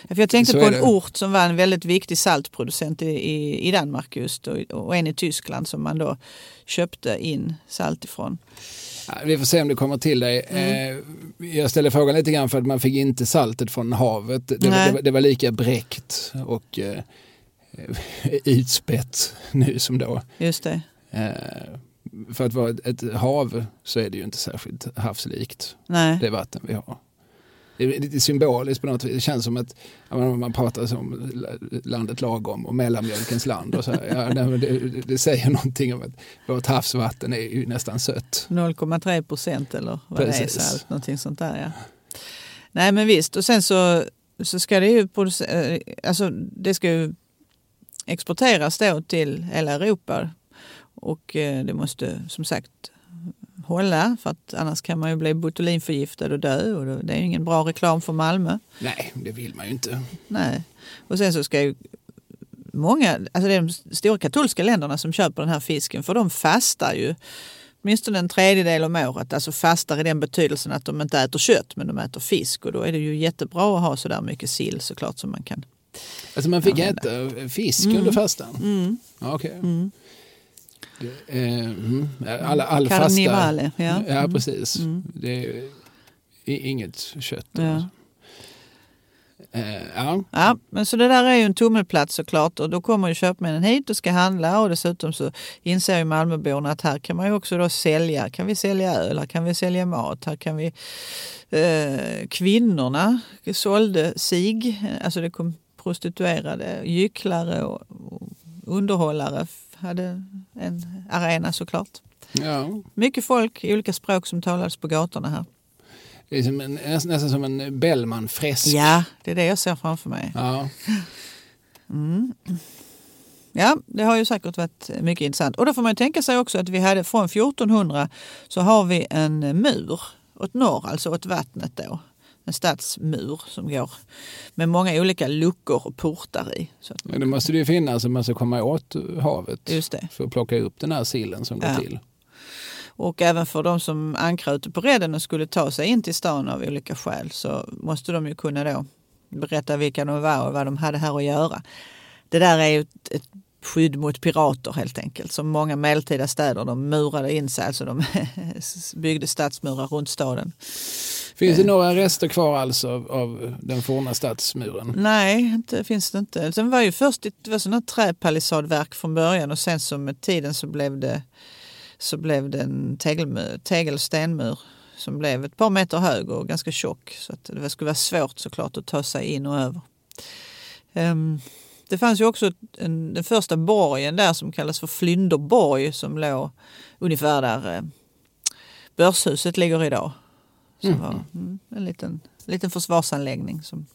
Speaker 3: För jag tänkte så på en det. ort som var en väldigt viktig saltproducent i, i, i Danmark just och, och, en i Tyskland som man då köpte in salt ifrån.
Speaker 2: Ja, vi får se om det kommer till dig. Mm. Eh, jag ställer frågan lite grann för att man fick inte saltet från havet. Det, det, var, det var, lika bräckt och eh, utspätt nu som då.
Speaker 3: Just det.
Speaker 2: Eh, för att vara ett, ett hav så är det ju inte särskilt havslikt.
Speaker 3: Nej.
Speaker 2: Det vatten vi har det är lite symboliskt på något vis. Det känns som att man pratar om landet lagom och mellanmjölkens land. Och så ja, det, det, säger någonting om att vårt havsvatten är ju nästan sött.
Speaker 3: 0,3 procent eller vad Precis. det är, salt, någonting sånt där. Ja. Nej men visst, och sen så, så ska det ju producera, alltså det ska ju exporteras då till hela Europa. Och eh, det måste som sagt hålla för att annars kan man ju bli botulinförgiftad och dö och det är ingen bra reklam för Malmö.
Speaker 2: Nej, det vill man ju inte.
Speaker 3: Nej, och sen så ska ju många, alltså det är de stora katolska länderna som köper den här fisken för de fastar ju åtminstone en tredjedel om året. Alltså fastar i den betydelsen att de inte äter kött men de äter fisk och då är det ju jättebra att ha så där mycket sill såklart som man kan
Speaker 2: Alltså man fick
Speaker 3: använda.
Speaker 2: äta fisk
Speaker 3: Mm.
Speaker 2: under fastan?
Speaker 3: Mm.
Speaker 2: Ja, Okej.
Speaker 3: Mm.
Speaker 2: Eh, mm. All, all fasta...
Speaker 3: Carnivale, ja.
Speaker 2: Ja,
Speaker 3: Mm.
Speaker 2: precis.
Speaker 3: Mm.
Speaker 2: Det är inget kött.
Speaker 3: Ja.
Speaker 2: alltså. Eh, ja.
Speaker 3: Ja, men så det där är ju en tummelplats såklart och då kommer ju köpmännen hit och ska handla och dessutom så inser ju Malmöborna att här kan man ju också då sälja, kan vi sälja öl, här kan vi sälja mat, här kan vi eh, kvinnorna sålde sig, alltså det kom prostituerade, gycklare och, och underhållare hade en arena såklart.
Speaker 2: ja.
Speaker 3: Mycket folk i olika språk som talades på gatorna här.
Speaker 2: Det är som en, nästan, nästan som en Bellman-fresk.
Speaker 3: Ja, det är det jag ser framför mig.
Speaker 2: Ja.
Speaker 3: Mm. Ja, det har ju säkert varit mycket intressant. Och då får man ju tänka sig också att vi hade från 1400 så har vi en mur åt norr, alltså åt vattnet då. En stadsmur som går med många olika luckor och portar i. Så
Speaker 2: Men det måste det ju finnas om man ska komma åt havet
Speaker 3: just det.
Speaker 2: för att plocka upp den här sillen som går
Speaker 3: Ja.
Speaker 2: till.
Speaker 3: Och även för de som ankrade ute på redden och skulle ta sig in till stan av olika skäl så måste de ju kunna då berätta vilka de var och vad de hade här att göra. Det där är ju ett, ett skydd mot pirater helt enkelt. Som många medeltida städer, de murade in sig, alltså de byggde stadsmurar runt staden.
Speaker 2: Finns det några rester kvar alltså av, av den forna stadsmuren?
Speaker 3: Nej, det finns det inte. Sen var ju först det var sådana träpalissadverk från början och sen så med tiden så blev det, så blev det en tegelmur, tegelstenmur som blev ett par meter hög och ganska tjock. Så att det skulle vara svårt såklart att ta sig in och över. Ehm, det fanns ju också en, den första borgen där som kallas för Flynderborg som låg ungefär där eh, Börshuset ligger idag. Som
Speaker 2: Mhm.
Speaker 3: var mm, en liten, liten försvarsanläggning. Som,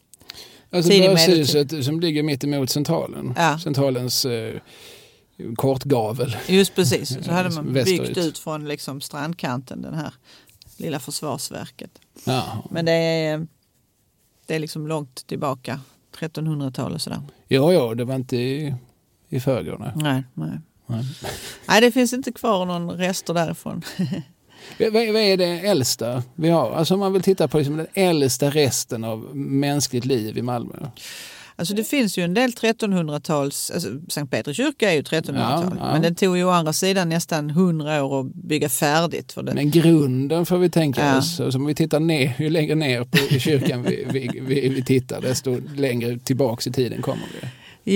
Speaker 2: Alltså Börshuset som ligger mitt emot centralen.
Speaker 3: Ja.
Speaker 2: Centralens eh, kortgavel.
Speaker 3: Just precis, så hade man
Speaker 2: Västerut.
Speaker 3: byggt ut från liksom strandkanten den här lilla försvarsverket.
Speaker 2: Ja.
Speaker 3: Men det är, det är liksom långt tillbaka, 1300-tal och sådär.
Speaker 2: Jo, jo, det var inte i, i förrgår. nej.
Speaker 3: Nej, nej.
Speaker 2: Nej.
Speaker 3: nej, det finns inte kvar någon rester därifrån.
Speaker 2: Vad, är det äldsta vi har? Alltså om man vill titta på liksom den äldsta resten av mänskligt liv i Malmö.
Speaker 3: Alltså det finns ju en del 1300-tals, alltså Sankt Petri kyrka är ju 1300-tal,
Speaker 2: Ja, ja.
Speaker 3: men den tog ju å andra sidan nästan 100 år att bygga färdigt. För den.
Speaker 2: Men grunden får vi tänka
Speaker 3: Ja.
Speaker 2: oss. Alltså om vi tittar ner, ju längre ner på i kyrkan vi, vi, vi, vi tittar, desto längre tillbaks i tiden kommer vi.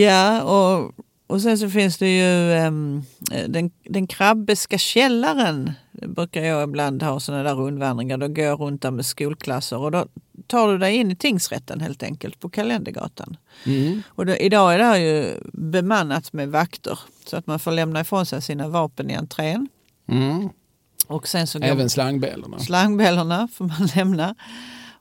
Speaker 3: Ja, och, och sen så finns det ju ehm, den, den krabbeska källaren. Brukar jag ibland ha sådana där rundvandringar. Då går jag runt där med skolklasser och då tar du dig in i tingsrätten helt enkelt på Kalendergatan.
Speaker 2: Mm.
Speaker 3: Och det, idag är det här ju bemannat med vakter så att man får lämna ifrån sig sina vapen i entrén.
Speaker 2: Mm.
Speaker 3: Och sen så
Speaker 2: Även slangbällarna.
Speaker 3: Slangbällarna får man lämna.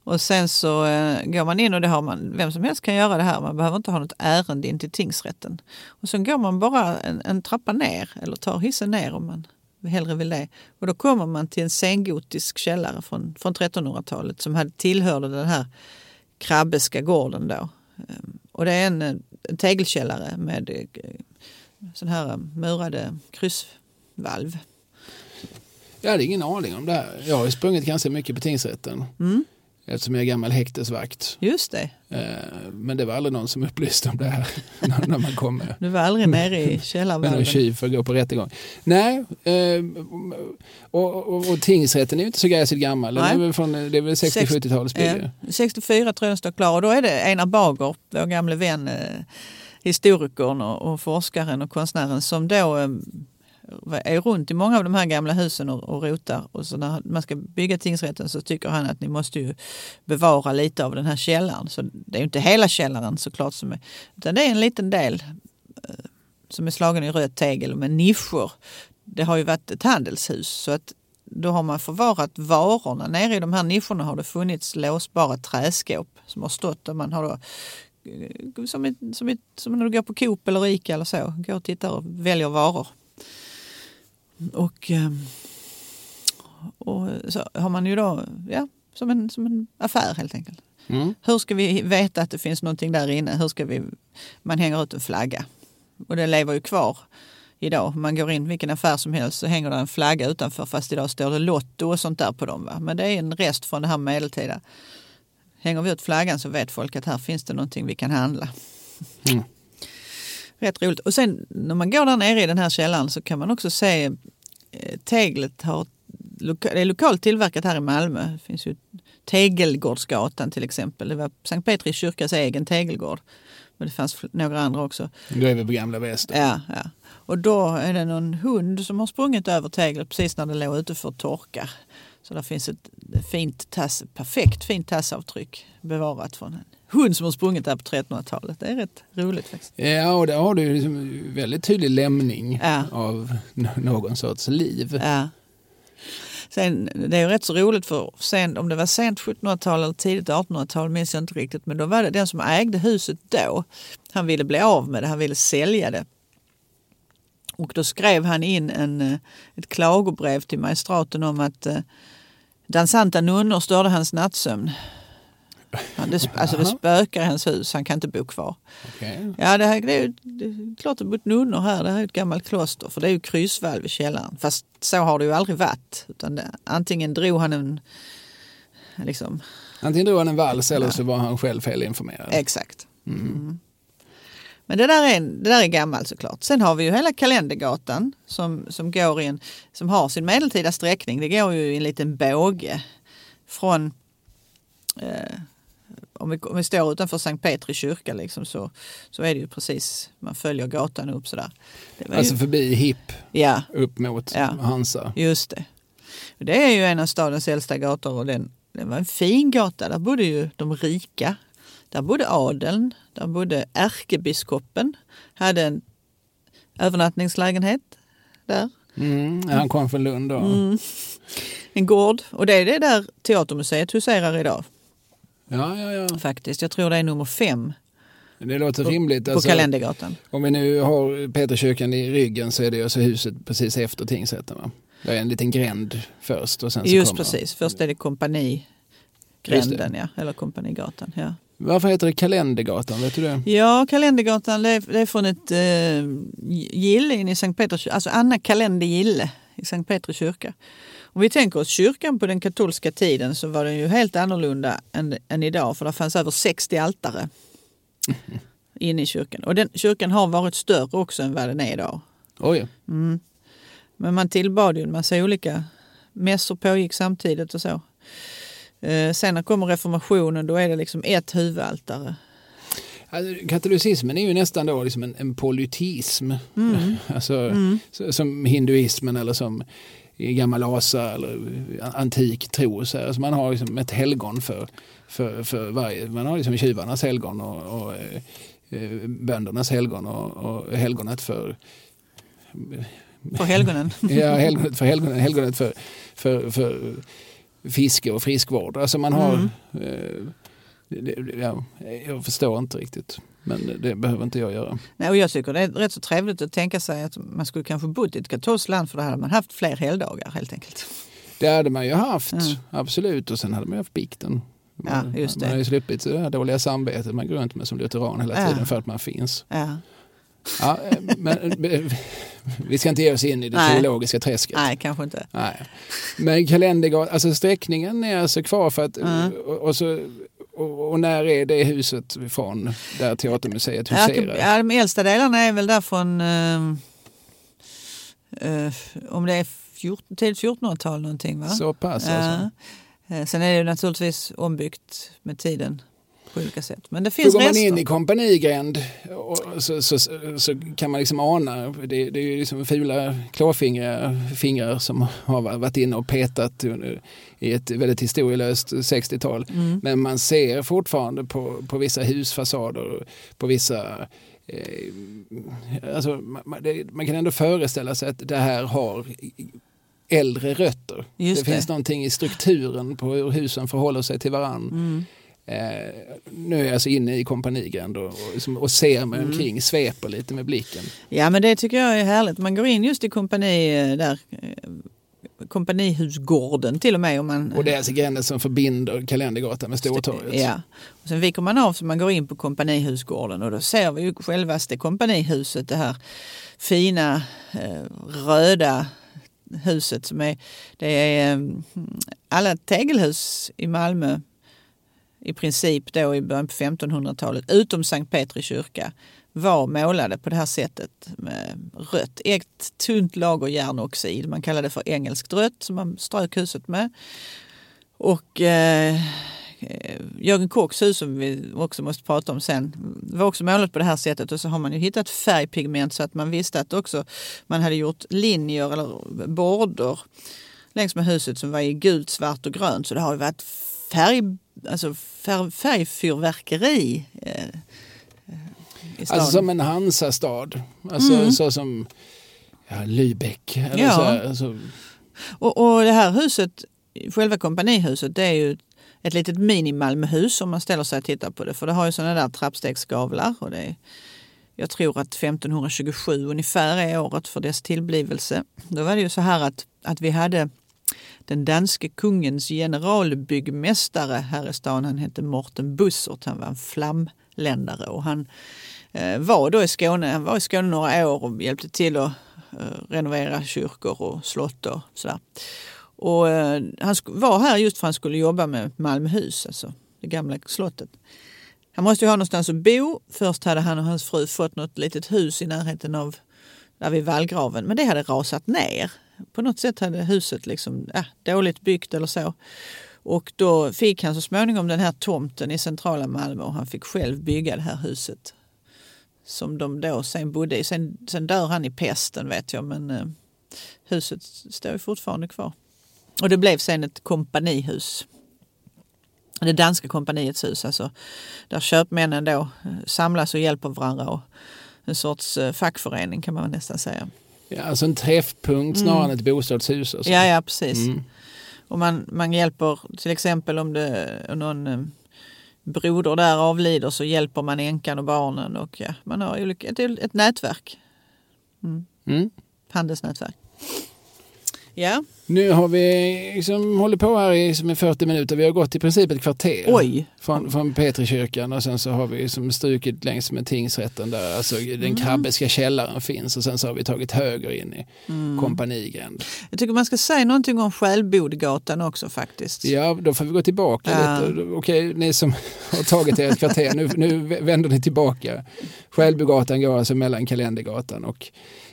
Speaker 3: Och sen så eh, går man in och det har man, vem som helst kan göra det här. Man behöver inte ha något ärende in till tingsrätten. Och sen går man bara en, en trappa ner eller tar hissen ner om man hellre vill det. Och då kommer man till en sengotisk källare från, från 1300-talet som hade tillhörde den här krabbeska gården då. Ehm, Och det är en, en tegelkällare med eh, sån här eh, murade kryssvalv.
Speaker 2: Jag hade ingen aning om det här. Jag har ju sprungit ganska mycket på tingsrätten
Speaker 3: Mm,
Speaker 2: eftersom jag är gammal häktesvakt.
Speaker 3: just det.
Speaker 2: Eh, Men det var aldrig någon som upplyste om det här när man kom med.
Speaker 3: Du var aldrig nere i
Speaker 2: med någon
Speaker 3: källarvalven.
Speaker 2: tjuv för att gå på rättegång. Nej, eh, och, och, och tingsrätten är ju inte så gräsligt gammal.
Speaker 3: Nej.
Speaker 2: är väl från, det är väl 60-70-talsbygge.
Speaker 3: Eh, 64 tror jag står klar och då är det Einar Bager, vår gamle vän, eh, historikern och, forskaren och konstnären som då eh, är runt i många av de här gamla husen och, och rotar. Och så när man ska bygga tingsrätten så tycker han att ni måste ju bevara lite av den här källaren. Så det är ju inte hela källaren såklart som är, utan det är en liten del eh, som är slagen i röd tegel med nischer. Det har ju varit ett handelshus så att då har man förvarat varorna. Nere i de här nischerna har det funnits låsbara träskåp som har stått och man har då eh, som, ett, som, ett, som när du går på Coop eller Ica eller så, går och tittar och väljer varor. Och, ehm, och så har man ju då, ja, som en, som en affär helt enkelt.
Speaker 2: Mm.
Speaker 3: Hur ska vi veta att det finns någonting där inne? Hur ska vi, man hänger ut en flagga. Och det lever ju kvar idag. Man går in vilken affär som helst så hänger det en flagga utanför fast idag står det Lotto och sånt där på dem. Va? Men det är en rest från det här medeltida. Hänger vi ut flaggan så vet folk att här finns det någonting vi kan handla.
Speaker 2: Mm.
Speaker 3: Rätt roligt. Och sen när man går där nere i den här källaren så kan man också se eh, teglet har loka, det är lokalt tillverkat här i Malmö. Det finns ju Tegelgårdsgatan till exempel. Det var Sankt Petri kyrkas egen tegelgård. Men det fanns några andra också.
Speaker 2: Då är vi på gamla väster.
Speaker 3: Ja, ja. Och då är det någon hund som har sprungit över teglet precis när det låg ute för att torka. Så där finns ett fint tass, perfekt fint tassavtryck bevarat från en hund som har sprungit där på 1300-talet. Det är rätt roligt faktiskt.
Speaker 2: Ja, och där har du liksom väldigt tydlig lämning
Speaker 3: Ja.
Speaker 2: av någon sorts liv.
Speaker 3: Ja. Sen, det är ju rätt så roligt för sen, om det var sent 1700-tal eller tidigt 1800-tal minns jag inte riktigt. Men då var det den som ägde huset då. Han ville bli av med det, han ville sälja det. Och då skrev han in en, eh, ett klagobrev till magistraten om att eh, dansanta nunnor störde hans nattsömn. Han, det, alltså det spökar i hans hus, han kan inte bo kvar.
Speaker 2: Okej.
Speaker 3: Ja, det, här, det är ju det är klart det bott nunnor här. Det här är ett gammalt kloster. För det är ju kryssvalv i källaren. Fast så har det ju aldrig varit. Utan det, antingen drog han en... Liksom,
Speaker 2: Antingen drog han en vals eller så var han själv felinformerad.
Speaker 3: exakt. Mm. Men det där, är, det där är gammalt såklart. Sen har vi ju hela Kalendergatan som, som, går i en, som har sin medeltida sträckning. Det går ju i en liten båge från eh, om, vi, om vi står utanför Sankt Petri kyrka liksom, så, så är det ju precis, man följer gatan upp sådär.
Speaker 2: Alltså
Speaker 3: ju,
Speaker 2: förbi Hipp
Speaker 3: ja,
Speaker 2: upp mot
Speaker 3: Ja.
Speaker 2: Hansa.
Speaker 3: just det. Det är ju en av stadens äldsta gator och den, den var en fin gata. Där bodde ju de rika. Där bodde adeln, där bodde ärkebiskopen, hade en övernattningslägenhet där.
Speaker 2: Mm, han kom från Lund då.
Speaker 3: Mm. En gård. Och det är det där Teatermuseet huserar idag
Speaker 2: Ja, ja, ja.
Speaker 3: faktiskt. Jag tror det är nummer fem
Speaker 2: Det låter
Speaker 3: på,
Speaker 2: rimligt.
Speaker 3: på
Speaker 2: Alltså,
Speaker 3: Kalendergatan.
Speaker 2: om vi nu har Peterkyrkan i ryggen så är det alltså huset precis efter tingsrätten. Va? Det är en liten gränd först och sen så
Speaker 3: Just
Speaker 2: kommer...
Speaker 3: precis. Först är det kompanigränden, ja. Eller kompanigatan. Ja.
Speaker 2: Varför heter det Kalendergatan? Vet du det?
Speaker 3: Ja, Kalendergatan det är, det är från ett eh, gille in i Sankt Peters alltså Anna Kalender Gille i Sankt Petri kyrka. Om vi tänker oss kyrkan på den katolska tiden så var den ju helt annorlunda än, än idag för det fanns över 60 altare inne i kyrkan. Och den kyrkan har varit större också än vad den är idag.
Speaker 2: Oj,
Speaker 3: Mm. Men man tillbad ju en massa olika mässor pågick samtidigt och så. Eh, sen när kommer reformationen då är det liksom ett huvudaltare.
Speaker 2: Alltså, katolicismen är ju nästan då liksom en, en politism.
Speaker 3: Mm.
Speaker 2: Alltså, så- Som hinduismen eller som gammal asa eller antik tro. Så. Alltså man har liksom ett helgon för, för, för varje. Man har liksom tjuvarnas helgon och, och eh, eh, böndernas helgon och, och helgonet för
Speaker 3: På helgonen.
Speaker 2: Ja, helgonet för, helgonet, helgonet för, för, för fiske och friskvård. Alltså man har...
Speaker 3: Mm.
Speaker 2: Eh, det, det, ja, jag förstår inte riktigt. Men det behöver inte jag göra.
Speaker 3: Nej, och jag tycker det är rätt så trevligt att tänka sig att man skulle kanske bott i ett katolskt land för då hade man haft fler helgdagar helt enkelt.
Speaker 2: Det hade man ju haft,
Speaker 3: Mm.
Speaker 2: absolut. Och sen hade man ju haft bikten.
Speaker 3: Ja,
Speaker 2: Man,
Speaker 3: just det.
Speaker 2: man har ju sluppit det här dåliga samvetet man går runt med som lutheran hela
Speaker 3: Ja.
Speaker 2: tiden för att man finns.
Speaker 3: Ja.
Speaker 2: Ja, men, eh, vi ska inte ge oss in i det
Speaker 3: Nej.
Speaker 2: teologiska träsket.
Speaker 3: Nej, kanske inte.
Speaker 2: Nej. Men kalendergatan, alltså sträckningen är alltså kvar för att,
Speaker 3: Mm.
Speaker 2: och, och, så, och, och när är det huset från där Teatermuseet huserar?
Speaker 3: ja, de äldsta delarna är väl där från eh, eh, om det är 14, tidigt 1400-tal någonting va?
Speaker 2: Så pass alltså.
Speaker 3: Eh, Sen är det naturligtvis ombyggt med tiden på olika sätt. Men det
Speaker 2: För
Speaker 3: finns
Speaker 2: går man
Speaker 3: rester.
Speaker 2: in i kompanigränd så, så, så, så kan man liksom ana, det, det är ju liksom fula klåfingrar fingrar som har varit inne och petat i ett väldigt historielöst 60-tal.
Speaker 3: Mm.
Speaker 2: Men man ser fortfarande på, på vissa husfasader, på vissa eh, alltså, man, det, man kan ändå föreställa sig att det här har äldre rötter.
Speaker 3: Just
Speaker 2: det,
Speaker 3: det.
Speaker 2: finns någonting i strukturen på hur husen förhåller sig till varann.
Speaker 3: Mm.
Speaker 2: Eh, nu är jag alltså inne i kompanigränd och, och, liksom- och ser mig
Speaker 3: Mm.
Speaker 2: omkring, sveper lite med blicken.
Speaker 3: Ja men det tycker jag är härligt. Man går in just i kompani eh, där eh, kompanihusgården till och med. Om man,
Speaker 2: Och det är alltså gränden som förbinder Kalendergatan med Stortorget.
Speaker 3: Ja. Och sen viker man av så man går in på kompanihusgården och då ser vi ju självaste kompanihuset, det här fina eh, röda huset som är, det är eh, alla tegelhus i Malmö i princip då i början på 1500-talet, utom Sankt Petri kyrka, var målade på det här sättet med rött. Ett tunt lager järnoxid, man kallade det för engelskt rött, som man strök huset med. Och eh, Jörgen Kocks hus som vi också måste prata om sen var också målat på det här sättet och så har man ju hittat färgpigment så att man visste att också man hade gjort linjer eller border längs med huset som var i gult, svart och grönt. Så det har ju varit färg, alltså färg, färgfyrverkeri. Eh, i staden.
Speaker 2: Alltså som en Hansa-stad. Alltså
Speaker 3: Mm.
Speaker 2: så som ja, Lübeck. Eller
Speaker 3: Ja.
Speaker 2: så, här, alltså,
Speaker 3: Och, och det här huset, själva kompanihuset, det är ju ett litet mini-Malmöhus om man ställer sig och tittar på det. För det har ju sådana där trappstegsgavlar. Och det är, jag tror att 1527 ungefär är året för dess tillblivelse. Då var det ju så här att, att vi hade den danske kungens generalbyggmästare här i stan. Han hette Morten Bussert. Han var en flamländare och han eh, var då i Skåne. Han var i Skåne några år och hjälpte till att eh, renovera kyrkor och slott och sådär. Och eh, han var här just för att han skulle jobba med Malmöhus, alltså det gamla slottet. Han måste ju ha någonstans att bo. Först hade han och hans fru fått något litet hus i närheten av där vid vallgraven, men det hade rasat ner. På något sätt hade huset liksom, äh, dåligt byggt eller så. Och då fick han så småningom den här tomten i centrala Malmö och han fick själv bygga det här huset. Som de då sen bodde i. Sen, sen dör han i pesten vet jag men eh, huset står ju fortfarande kvar. Och det blev sen ett kompanihus. Det danska kompaniets hus, alltså där köpmännen då eh, samlas och hjälper varandra. Och en sorts eh, fackförening kan man nästan säga
Speaker 2: ja, alltså en träffpunkt snarare än ett bostadshus. Alltså.
Speaker 3: Ja, ja precis.
Speaker 2: Mm.
Speaker 3: Och man, man hjälper till exempel om det någon eh, broder där avlider så hjälper man änkan och barnen. Och ja, man har olika, ett, ett nätverk.
Speaker 2: Mm.
Speaker 3: Handelsnätverk. Ja,
Speaker 2: Nu har vi liksom hållit på här i som i 40 minuter. Vi har gått i princip ett kvarter.
Speaker 3: oj.
Speaker 2: Från, från Petrikyrkan och sen så har vi som strukit längs med tingsrätten där alltså den
Speaker 3: Mm.
Speaker 2: krabbeska källaren finns och sen så har vi tagit höger in i
Speaker 3: Mm.
Speaker 2: kompanigränd.
Speaker 3: Jag tycker man ska säga någonting om Skälbodgatan också faktiskt.
Speaker 2: Ja, då får vi gå tillbaka
Speaker 3: Ja.
Speaker 2: lite. Okej, ni som har tagit er ett kvarter, nu, nu vänder ni tillbaka. Skälbygatan går alltså mellan Kalendergatan och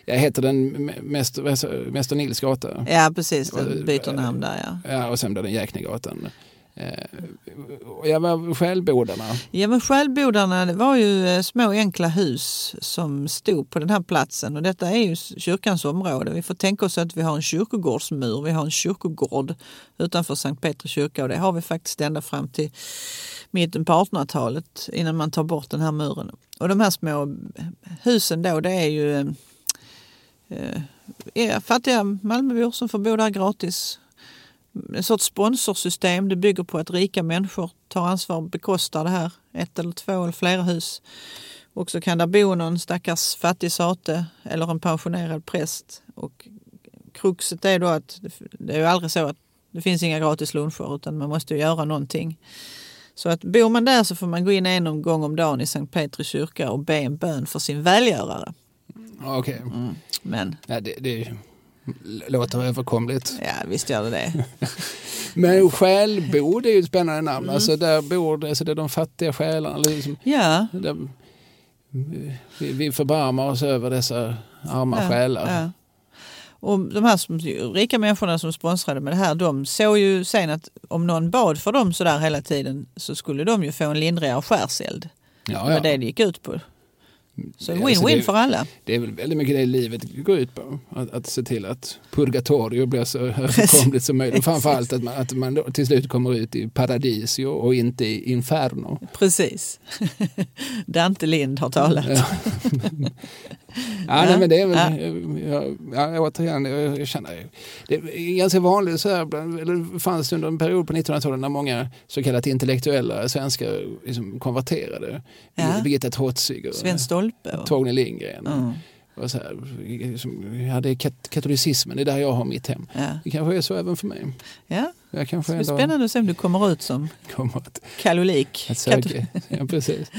Speaker 2: jag heter den Mäster, Mäster Nils gata.
Speaker 3: Ja precis, den byter namn där ja.
Speaker 2: Ja, och sen blir det Jäknegatan. Eh, och jag var Skälbodarna.
Speaker 3: Ja men Skälbodarna det var ju eh, små enkla hus som stod på den här platsen och detta är ju kyrkans område. Vi får tänka oss att vi har en kyrkogårdsmur, vi har en kyrkogård utanför Sankt Petri kyrka och det har vi faktiskt ända fram till mitten på 1800-talet innan man tar bort den här muren. Och de här små husen då det är ju eh, fattiga Malmöbor som får bo där gratis en sorts sponsorsystem. Det bygger på att rika människor tar ansvar och bekostar det här. Ett eller två eller flera hus. Och så kan där bo någon stackars fattig sate eller en pensionerad präst. Och kruxet är då att det är ju aldrig så att det finns inga gratis luncher utan man måste ju göra någonting. Så att bor man där så får man gå in en gång om dagen i Sankt Petri kyrka och be en bön för sin välgörare.
Speaker 2: Ja, Okej,
Speaker 3: Men
Speaker 2: ja, det, det låter överkomligt.
Speaker 3: ja, visst gör det det.
Speaker 2: Men Skälbo, det är ju ett spännande namn.
Speaker 3: Mm.
Speaker 2: Alltså där bor det, alltså det är de fattiga själarna. Liksom,
Speaker 3: Ja,
Speaker 2: där, vi, vi förbarmar oss över dessa arma själar.
Speaker 3: Ja. Och de här som, rika människorna som sponsrade med det här, de såg ju sen att om någon bad för dem sådär hela tiden så skulle de ju få en lindrigare skärseld.
Speaker 2: Ja,
Speaker 3: Det var
Speaker 2: ja.
Speaker 3: det det gick ut på. Så
Speaker 2: Alltså,
Speaker 3: win-win
Speaker 2: det-
Speaker 3: för alla.
Speaker 2: Det är väl väldigt mycket det livet går ut på. Att, att se till att purgatorio blir så överkomligt som möjligt. Framförallt att man, att man då till slut kommer ut i paradisio och inte i inferno.
Speaker 3: Precis. Dante Lind har talat.
Speaker 2: Ja. Ja, nej, men det är väl,
Speaker 3: Ja.
Speaker 2: ja. Ja, återigen, jag, jag känner, det är ganska vanligt så här, bland, eller det fanns under en period på 1900-talet när många så kallat intellektuella svenskar liksom konverterade.
Speaker 3: Ja.
Speaker 2: Birgitta Trotzig och
Speaker 3: Sven Stolpe. Och,
Speaker 2: Torgny Lindgren.
Speaker 3: mm.
Speaker 2: Så här, som, ja, det är kat katolicismen, det är där jag har mitt hem.
Speaker 3: Ja.
Speaker 2: Det kanske är så även för mig.
Speaker 3: Ja.
Speaker 2: Jag kanske
Speaker 3: Det
Speaker 2: ändå
Speaker 3: spännande att se om du kommer ut som
Speaker 2: kommer att,
Speaker 3: katolik.
Speaker 2: att söka. Ja, precis.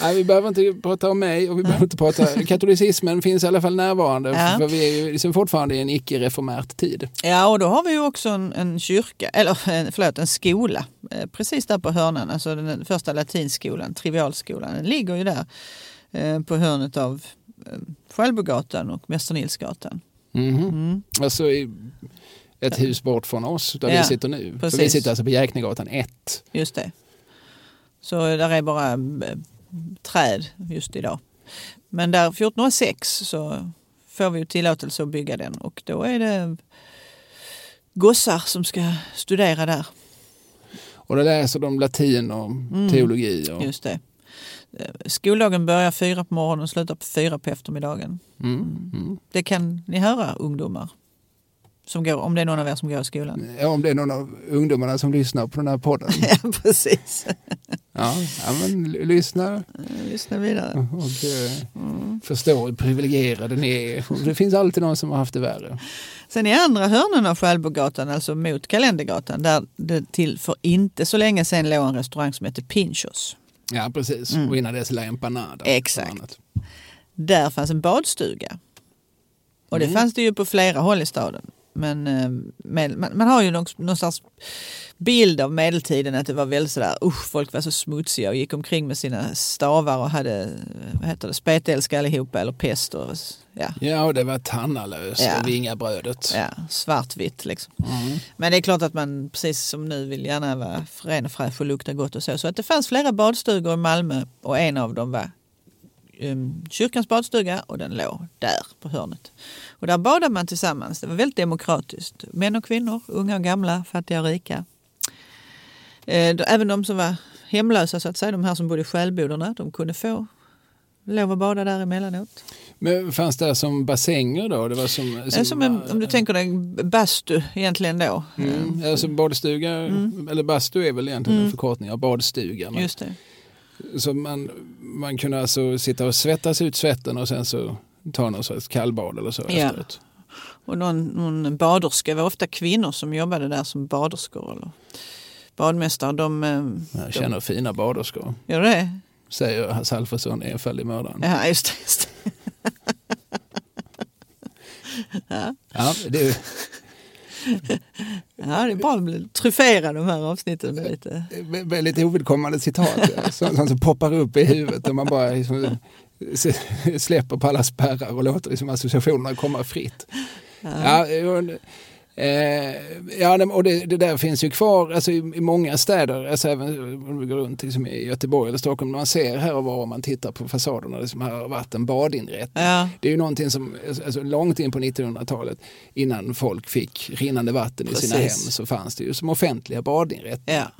Speaker 2: Nej, vi behöver inte prata om mig och vi behöver inte prata... Katolicismen finns i alla fall närvarande
Speaker 3: Ja.
Speaker 2: för vi är ju liksom fortfarande i en icke-reformärt tid.
Speaker 3: Ja, och då har vi ju också en, en kyrka, eller en- förlåt, en skola eh, precis där på hörnan. Alltså den första latinskolan, Trivialskolan, den ligger ju där eh, på hörnet av eh, Skällbogatan och Mäster Nilsgatan.
Speaker 2: Mhm.
Speaker 3: Mm.
Speaker 2: Alltså ett hus bort från oss där
Speaker 3: Ja,
Speaker 2: vi sitter nu. För vi sitter alltså på Jäknegatan 1.
Speaker 3: Just det. Så där är bara eh, träd just idag. Men där 1406 så får vi ju tillåtelse att bygga den och då är det gossar som ska studera där.
Speaker 2: Och då läser de latin och teologi. Och,
Speaker 3: Mm. Just det. Eh, Skoldagen börjar fyra på morgonen och slutar på fyra på eftermiddagen.
Speaker 2: mm, mm.
Speaker 3: Det kan ni höra ungdomar. Som går, om det är någon av er som går i skolan.
Speaker 2: Ja, om det är någon av ungdomarna som lyssnar på den här podden.
Speaker 3: Ja, precis.
Speaker 2: Ja, ja men lyssna
Speaker 3: Lyssna vidare.
Speaker 2: och eh, förstå hur privilegierade ni är. Det finns alltid någon som har haft det värre.
Speaker 3: Sen i andra hörnan av Skällbogatan, alltså mot Kalendergatan, där det till för inte så länge sedan låg en restaurang som hette Pinchos.
Speaker 2: Ja, precis. Och innan dess La Empanada.
Speaker 3: Mm. Exakt. Där fanns en badstuga. Och det
Speaker 2: Mm.
Speaker 3: fanns det ju på flera håll i staden. Men eh, med, man, man har ju någon, någon slags bild av medeltiden att det var väldigt sådär, usch, folk var så smutsiga och gick omkring med sina stavar och hade, eh, vad heter det, spetälska allihopa eller pest och ja,
Speaker 2: Ja, och det var tannalöst
Speaker 3: Ja.
Speaker 2: och vingabrödet.
Speaker 3: ja, svartvitt liksom.
Speaker 2: Mm.
Speaker 3: Men det är klart att man precis som nu vill gärna vara ren och fräsch och lukta gott och så. Så att det fanns flera badstugor i Malmö och en av dem var kyrkans badstuga och den låg där på hörnet. Och där badade man tillsammans. Det var väldigt demokratiskt. Män och kvinnor, unga och gamla, fattiga och rika. Eh, även de som var hemlösa så att säga, de här som bodde i själbodarna, de kunde få lov att bada där emellanåt.
Speaker 2: Men fanns det som bassänger då? Det var som,
Speaker 3: Det är som en, om du tänker dig bastu egentligen då.
Speaker 2: Mm, alltså badstuga, eller bastu är väl egentligen en förkortning av badstuga. Men-
Speaker 3: Mm. Just det.
Speaker 2: Så man, man kunde alltså sitta och svettas ut svetten och sen så ta någon sorts kallbad eller så
Speaker 3: Ja.
Speaker 2: efteråt.
Speaker 3: Och någon, någon baderska, det var ofta kvinnor som jobbade där som baderskor eller badmästare. De, eh,
Speaker 2: Jag känner fina baderskor,
Speaker 3: gör det?
Speaker 2: säger Hasse Alfredsson, enfaldig mördaren.
Speaker 3: Ja, just det. Just det. ja.
Speaker 2: Ja, det
Speaker 3: ja, det är bra att bli tryfferad de här avsnitten med lite...
Speaker 2: Vä- väldigt ovidkommande citat ja. sånt sånt som poppar upp i huvudet och man bara liksom, släpper på alla spärrar och låter liksom associationerna komma fritt. Ja, jo, eh, ja och det, det där finns ju kvar alltså, i, i många städer, alltså, även om vi går runt liksom, i Göteborg eller Stockholm, man ser här och var om man tittar på fasaderna, det som har varit en badinrättning.
Speaker 3: Ja,
Speaker 2: Det är ju någonting som, alltså, långt in på 1900-talet, innan folk fick rinnande vatten i sina hem,
Speaker 3: Precis.
Speaker 2: så fanns det ju som offentliga badinrättningar.
Speaker 3: ja.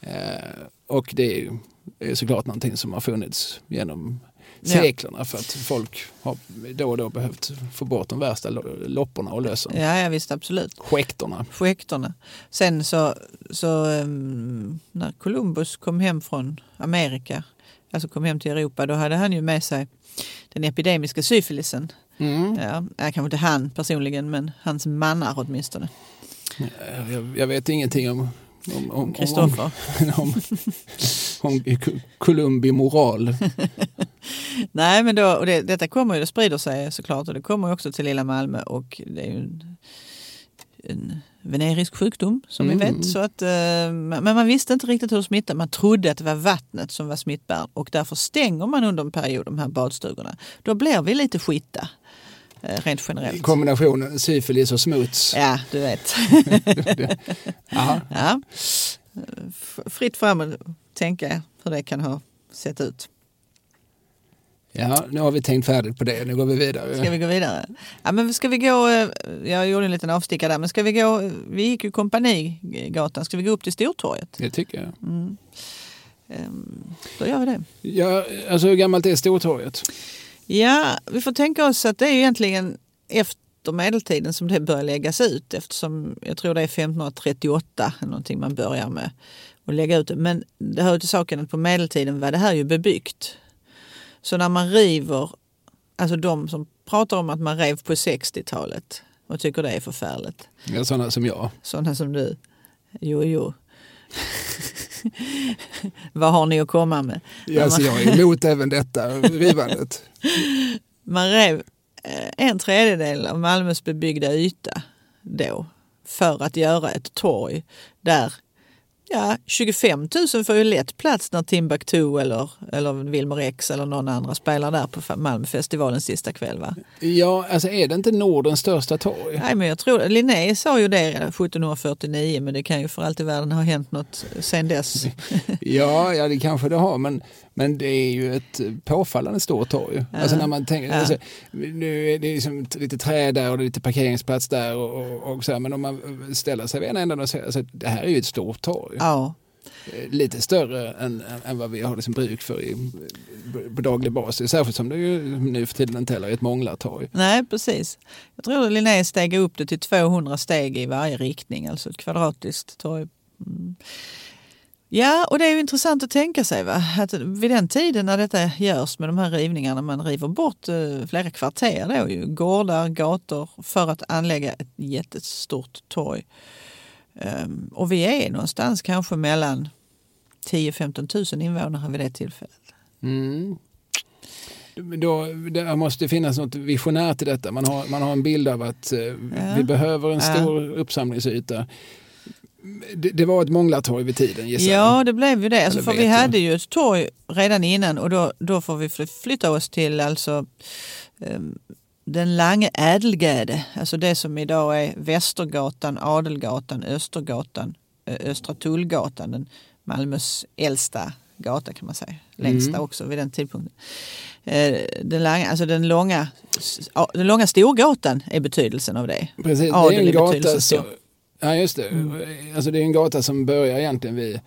Speaker 2: Eh, och det är ju är såklart någonting som har funnits genom. Seklerna för att folk har då och då behövt få bort de värsta lo- lopporna och lösen.
Speaker 3: ja, ja visst absolut.
Speaker 2: Skäktorna.
Speaker 3: Projektorna. Sen så, så um, när Columbus kom hem från Amerika, alltså kom hem till Europa, då hade han ju med sig den epidemiska syfilisen.
Speaker 2: Mm.
Speaker 3: Ja, kanske inte han personligen, men hans mannar åtminstone.
Speaker 2: Jag, jag vet ingenting om om, om, om,
Speaker 3: Kristoffer.
Speaker 2: om, om, om Columbi moral.
Speaker 3: Nej, men då, och det, detta kommer ju, det sprider sig såklart och det kommer ju också till lilla Malmö och det är ju en, en venerisk sjukdom som
Speaker 2: Mm.
Speaker 3: vi vet. Så att, eh, men man visste inte riktigt hur det smittade. Man trodde att det var vattnet som var smittbäraren och därför stänger man under en period de här badstugorna. Då blir vi lite skitta eh, rent generellt.
Speaker 2: Kombinationen syfilis och smuts.
Speaker 3: Ja, du vet.
Speaker 2: Ja.
Speaker 3: Fritt fram att tänka hur det kan ha sett ut.
Speaker 2: Ja, nu har vi tänkt färdigt på det. Nu går vi vidare.
Speaker 3: Ska vi gå vidare? Ja, men ska vi gå, eh, jag gjorde en liten avstickare där, men ska vi gå, vi gick ju Kompanigatan, ska vi gå upp till Stortorget?
Speaker 2: Det tycker jag.
Speaker 3: Ehm, Då gör vi det.
Speaker 2: Ja, alltså hur gammalt är Stortorget?
Speaker 3: Ja, vi får tänka oss att det är ju egentligen efter medeltiden som det börjar läggas ut eftersom jag tror det är 1538 eller någonting man börjar med att lägga ut det. Men det hör ju till saken att på medeltiden var det här ju bebyggt. Så när man river, alltså de som pratar om att man rev på 60-talet och tycker det är förfärligt.
Speaker 2: Ja, sådana som jag.
Speaker 3: Sådana som du. Jo, jo. Vad har ni att komma med?
Speaker 2: Ja, alltså, jag är emot även detta rivandet.
Speaker 3: Man rev eh, en tredjedel av Malmös bebyggda yta då för att göra ett torg där Ja, 25 000 får ju lätt plats när Timbuktu eller, eller Wilmer X eller någon andra spelar där på Malmöfestivalens sista kväll. Va?
Speaker 2: Ja, alltså är det inte Nordens största torg?
Speaker 3: Nej, men jag tror Linné sa ju det 1749, men det kan ju för allt i världen ha hänt något sen dess.
Speaker 2: ja, ja, det kanske det har, men, men det är ju ett påfallande stort torg. Ja. Alltså när man tänker, ja. alltså, nu är det liksom lite träd där och lite parkeringsplats där och, och, och så här, men om man ställer sig vid en ända och säger alltså, det här är ju ett stort torg.
Speaker 3: Ja.
Speaker 2: Eh, lite större än, än vad vi har liksom bruk för i, på daglig basis. Särskilt som det ju nu för tiden inte heller är ett månglartorg.
Speaker 3: Nej, precis. Jag tror Linné steg upp det till 200 steg i varje riktning, alltså ett kvadratiskt torg. Mm. Ja, och det är ju intressant att tänka sig va? att vid den tiden när detta görs med de här rivningarna, man river bort eh, flera kvarter, då, ju, gårdar, gator, för att anlägga ett jättestort torg. Um, och vi är någonstans kanske mellan 10-15 000 invånare vid det tillfället.
Speaker 2: Mm. Då, det måste finnas något visionärt i detta. Man har, man har en bild av att eh, ja. vi behöver en stor ja. uppsamlingsyta. Det, det, var ett månglartorg vid tiden gissar
Speaker 3: Ja det blev ju det. Alltså, för vi hade ju ett torg redan innan och då, då får vi flytta oss till alltså um, den Lange Ädelgäde, alltså det som idag är Västergatan, Adelgatan, Östergatan, Östra Tullgatan, den Malmös äldsta gata kan man säga. Längsta mm. också vid den tidpunkten. Den, långa, alltså den, långa, den långa Storgatan är betydelsen av det.
Speaker 2: Precis, det är en gata som, ja, just det. Mm. Alltså det är en gata som börjar egentligen vid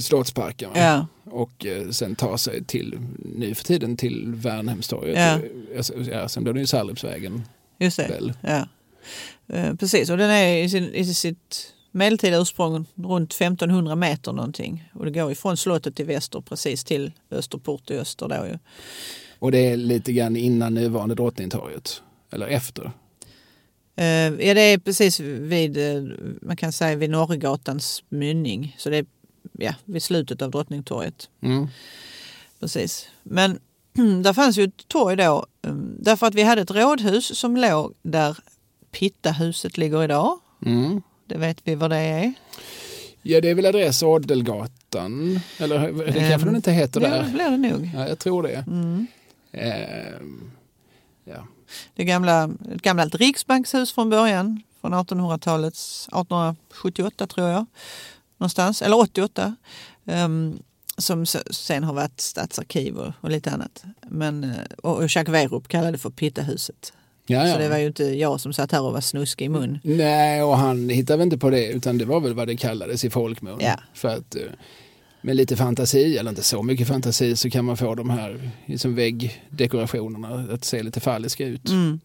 Speaker 2: Slottsparken
Speaker 3: ja.
Speaker 2: och eh, sen tar sig till, nu för tiden till Värnhemstorget.
Speaker 3: Ja.
Speaker 2: Alltså, ja, sen blir det ju Salrupsvägen.
Speaker 3: Just det. Väl. Ja. Eh, precis, och den är i, sin, i sitt medeltida ursprung runt 1500 meter någonting. Och det går ifrån slottet till väster precis till Österport i öster. Då ju.
Speaker 2: Och det är lite grann innan nuvarande Drottningtorget? Eller efter?
Speaker 3: Ja, det är precis vid, man kan säga vid Norregatans mynning. Så det är ja, vid slutet av Drottningtorget.
Speaker 2: Mm.
Speaker 3: Precis. Men där fanns ju ett torg då um, därför att vi hade ett rådhus som låg där Pittahuset ligger idag.
Speaker 2: Mm.
Speaker 3: Det vet vi vad det är.
Speaker 2: Ja, det är väl adress Adelgatan. Eller det kanske um, den inte heter där.
Speaker 3: Det blir det nog.
Speaker 2: Ja, jag tror det.
Speaker 3: Mm.
Speaker 2: Um, ja.
Speaker 3: Det gamla, ett gammalt riksbankshus från början. Från 1800-talets, 1878 tror jag någonstans, eller 88. Um, ehm, som sen har varit stadsarkiv och, och lite annat. Men, eh, och, och Jacques Werup kallade det för Pittahuset.
Speaker 2: Ja, ja.
Speaker 3: Så det var ju inte jag som satt här och var snuskig i mun.
Speaker 2: Nej, och han hittade väl inte på det utan det var väl vad det kallades i folkmun.
Speaker 3: Ja.
Speaker 2: För att eh, med lite fantasi, eller inte så mycket fantasi, så kan man få de här liksom väggdekorationerna att se lite falliska ut.
Speaker 3: Mm.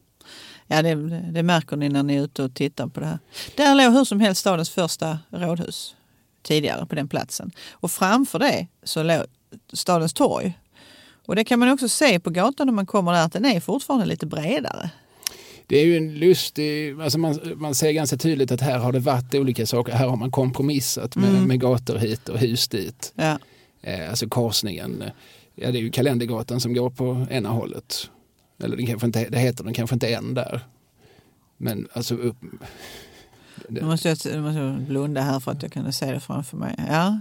Speaker 3: Ja, det, det märker ni när ni är ute och tittar på det här. Där låg hur som helst stadens första rådhus tidigare på den platsen. Och framför det så låg Stadens torg. Och det kan man också se på gatan när man kommer där att den är fortfarande lite bredare.
Speaker 2: Det är ju en lustig, alltså man, man ser ganska tydligt att här har det varit olika saker. Här har man kompromissat med, mm. med gator hit och hus dit.
Speaker 3: Ja.
Speaker 2: Eh, alltså korsningen, ja det är ju Kalendergatan som går på ena hållet. Eller den kanske inte, det heter den kanske inte än där. Men alltså upp,
Speaker 3: nu måste jag, nu måste jag blunda här för att jag kunde se det framför mig. Ja.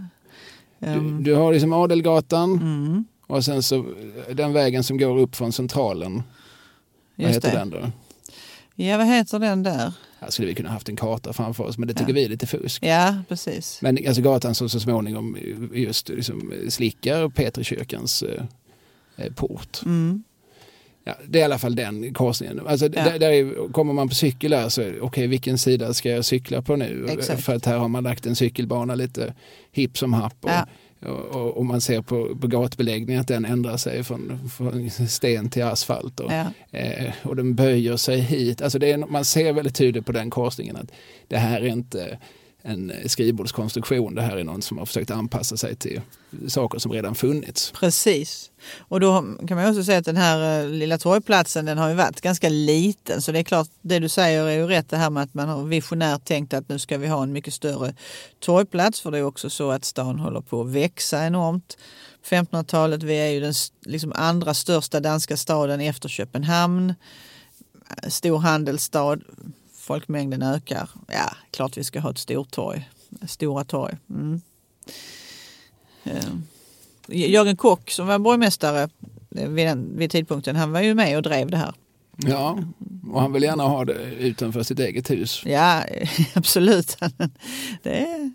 Speaker 2: Um. Du, du, har liksom Adelgatan
Speaker 3: mm.
Speaker 2: och sen så den vägen som går upp från Centralen. Vad heter det. den då?
Speaker 3: Ja, vad heter den där?
Speaker 2: Här skulle vi kunna haft en karta framför oss men det tycker ja. vi är lite fusk.
Speaker 3: Ja, precis.
Speaker 2: Men alltså gatan som så småningom just liksom slickar Petrikyrkans eh, port.
Speaker 3: Mm.
Speaker 2: Ja, det är i alla fall den korsningen. Alltså, ja. där, där är, kommer man på cykel där så okej okay, vilken sida ska jag cykla på nu?
Speaker 3: Exakt.
Speaker 2: För att här har man lagt en cykelbana lite hipp som happ. Och,
Speaker 3: ja.
Speaker 2: och, och, och, man ser på, på gatbeläggningen att den ändrar sig från, från sten till asfalt. Och,
Speaker 3: ja.
Speaker 2: eh, och den böjer sig hit. Alltså det är, man ser väldigt tydligt på den korsningen att det här är inte en skrivbordskonstruktion. Det här är någon som har försökt anpassa sig till saker som redan funnits.
Speaker 3: Precis. Och då kan man också säga att den här eh, lilla torgplatsen den har ju varit ganska liten. Så det är klart, det du säger är ju rätt det här med att man har visionärt tänkt att nu ska vi ha en mycket större torgplats. För det är också så att stan håller på att växa enormt. 1500-talet, vi är ju den liksom andra största danska staden efter Köpenhamn. Stor handelsstad, folkmängden ökar. Ja, klart vi ska ha ett stortorg. Stora torg. Mm. Jörgen Kock som var borgmästare vid, den, vid tidpunkten, han var ju med och drev det här.
Speaker 2: Ja, och han vill gärna ha det utanför sitt eget hus.
Speaker 3: Ja, absolut. Det,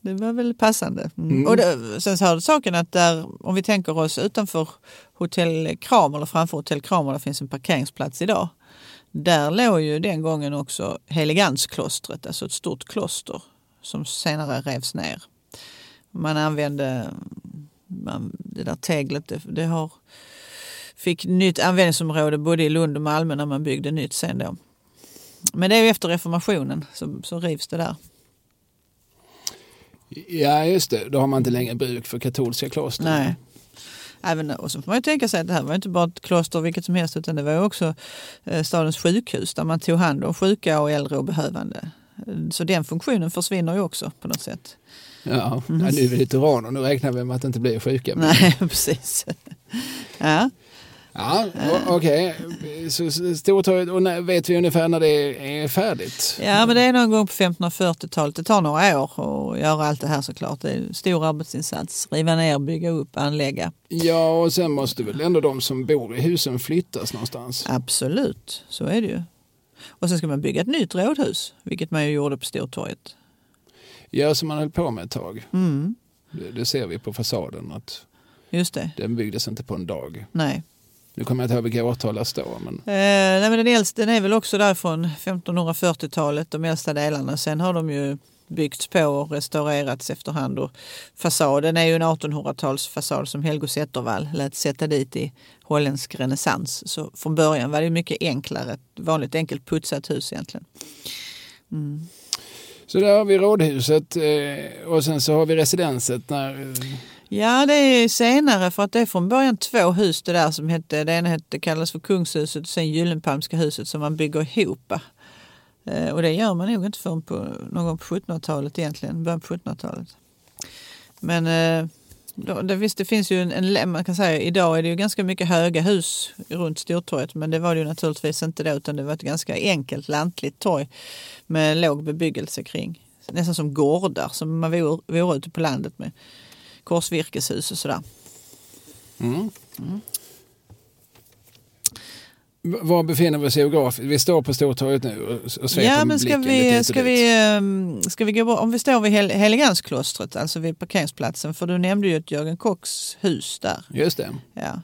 Speaker 3: det var väl passande. Mm. Mm. Och det, sen så hörde saken att där, om vi tänker oss utanför Hotell Kram eller framför Hotell Kram där finns en parkeringsplats idag. Där låg ju den gången också Heligansklostret, alltså ett stort kloster som senare revs ner. Man använde man, det där teglet, det, det har, fick nytt användningsområde både i Lund och Malmö när man byggde nytt sen då. Men det är ju efter reformationen så, så rivs det där.
Speaker 2: Ja just det, då har man inte längre bruk för katolska kloster.
Speaker 3: Nej. Även, och så får man ju tänka sig att det här var inte bara ett kloster vilket som helst utan det var också eh, stadens sjukhus där man tog hand om sjuka och äldre och behövande. Så den funktionen försvinner ju också på något sätt.
Speaker 2: Ja, mm. ja nu är vi och nu räknar vi med att det inte blir sjuka.
Speaker 3: Nej, precis. Ja.
Speaker 2: Ja, okej. Okay. Så Stortorget, och när, vet vi ungefär när det är färdigt?
Speaker 3: Ja, men det är någon gång på 1540-talet. Det tar några år att göra allt det här såklart. Det är en stor arbetsinsats. Riva ner, bygga upp, anlägga.
Speaker 2: Ja, och sen måste väl ändå de som bor i husen flyttas någonstans?
Speaker 3: Absolut, så är det ju. Och sen ska man bygga ett nytt rådhus, vilket man ju gjorde på Stortorget.
Speaker 2: Ja, som man höll på med ett tag.
Speaker 3: Mm.
Speaker 2: Det, det, ser vi på fasaden att
Speaker 3: Just det.
Speaker 2: den byggdes inte på en dag.
Speaker 3: Nej.
Speaker 2: Nu kommer jag inte ihåg vilka årtal det står. Men... Eh,
Speaker 3: nej, men den, äldsta, den är väl också där från 1540-talet, de äldsta delarna. Sen har de ju byggts på och restaurerats efterhand. Och fasaden är ju en 1800-talsfasad som Helgo Zettervall lät sätta dit i holländsk renässans. Så från början var det mycket enklare, ett vanligt enkelt putsat hus egentligen. Mm.
Speaker 2: Så där har vi rådhuset eh, och sen så har vi residenset. När...
Speaker 3: Ja, det är senare för att det är från början två hus det där som hette, det ena hette, kallades för Kungshuset och sen Gyllenpalmska huset som man bygger ihop. Eh, och det gör man nog inte förrän på, någon gång på 1700-talet egentligen, början på 1700-talet. Men eh, då, det, visst, det finns ju en, en, man kan säga idag är det ju ganska mycket höga hus runt Stortorget men det var det ju naturligtvis inte då utan det var ett ganska enkelt lantligt torg med låg bebyggelse kring. Nästan som gårdar som man vore, vore ute på landet med korsvirkeshus och sådär.
Speaker 2: Mm. Mm. Var befinner vi oss geografiskt? Vi står på Stortorget nu och sveper
Speaker 3: ja, men ska blicken vi, lite ska vi, ehm, ska vi gå Om vi står vid Hel Helgeandsklostret, alltså vid parkeringsplatsen, för du nämnde ju ett Jörgen Kocks hus där.
Speaker 2: Just det.
Speaker 3: Ja.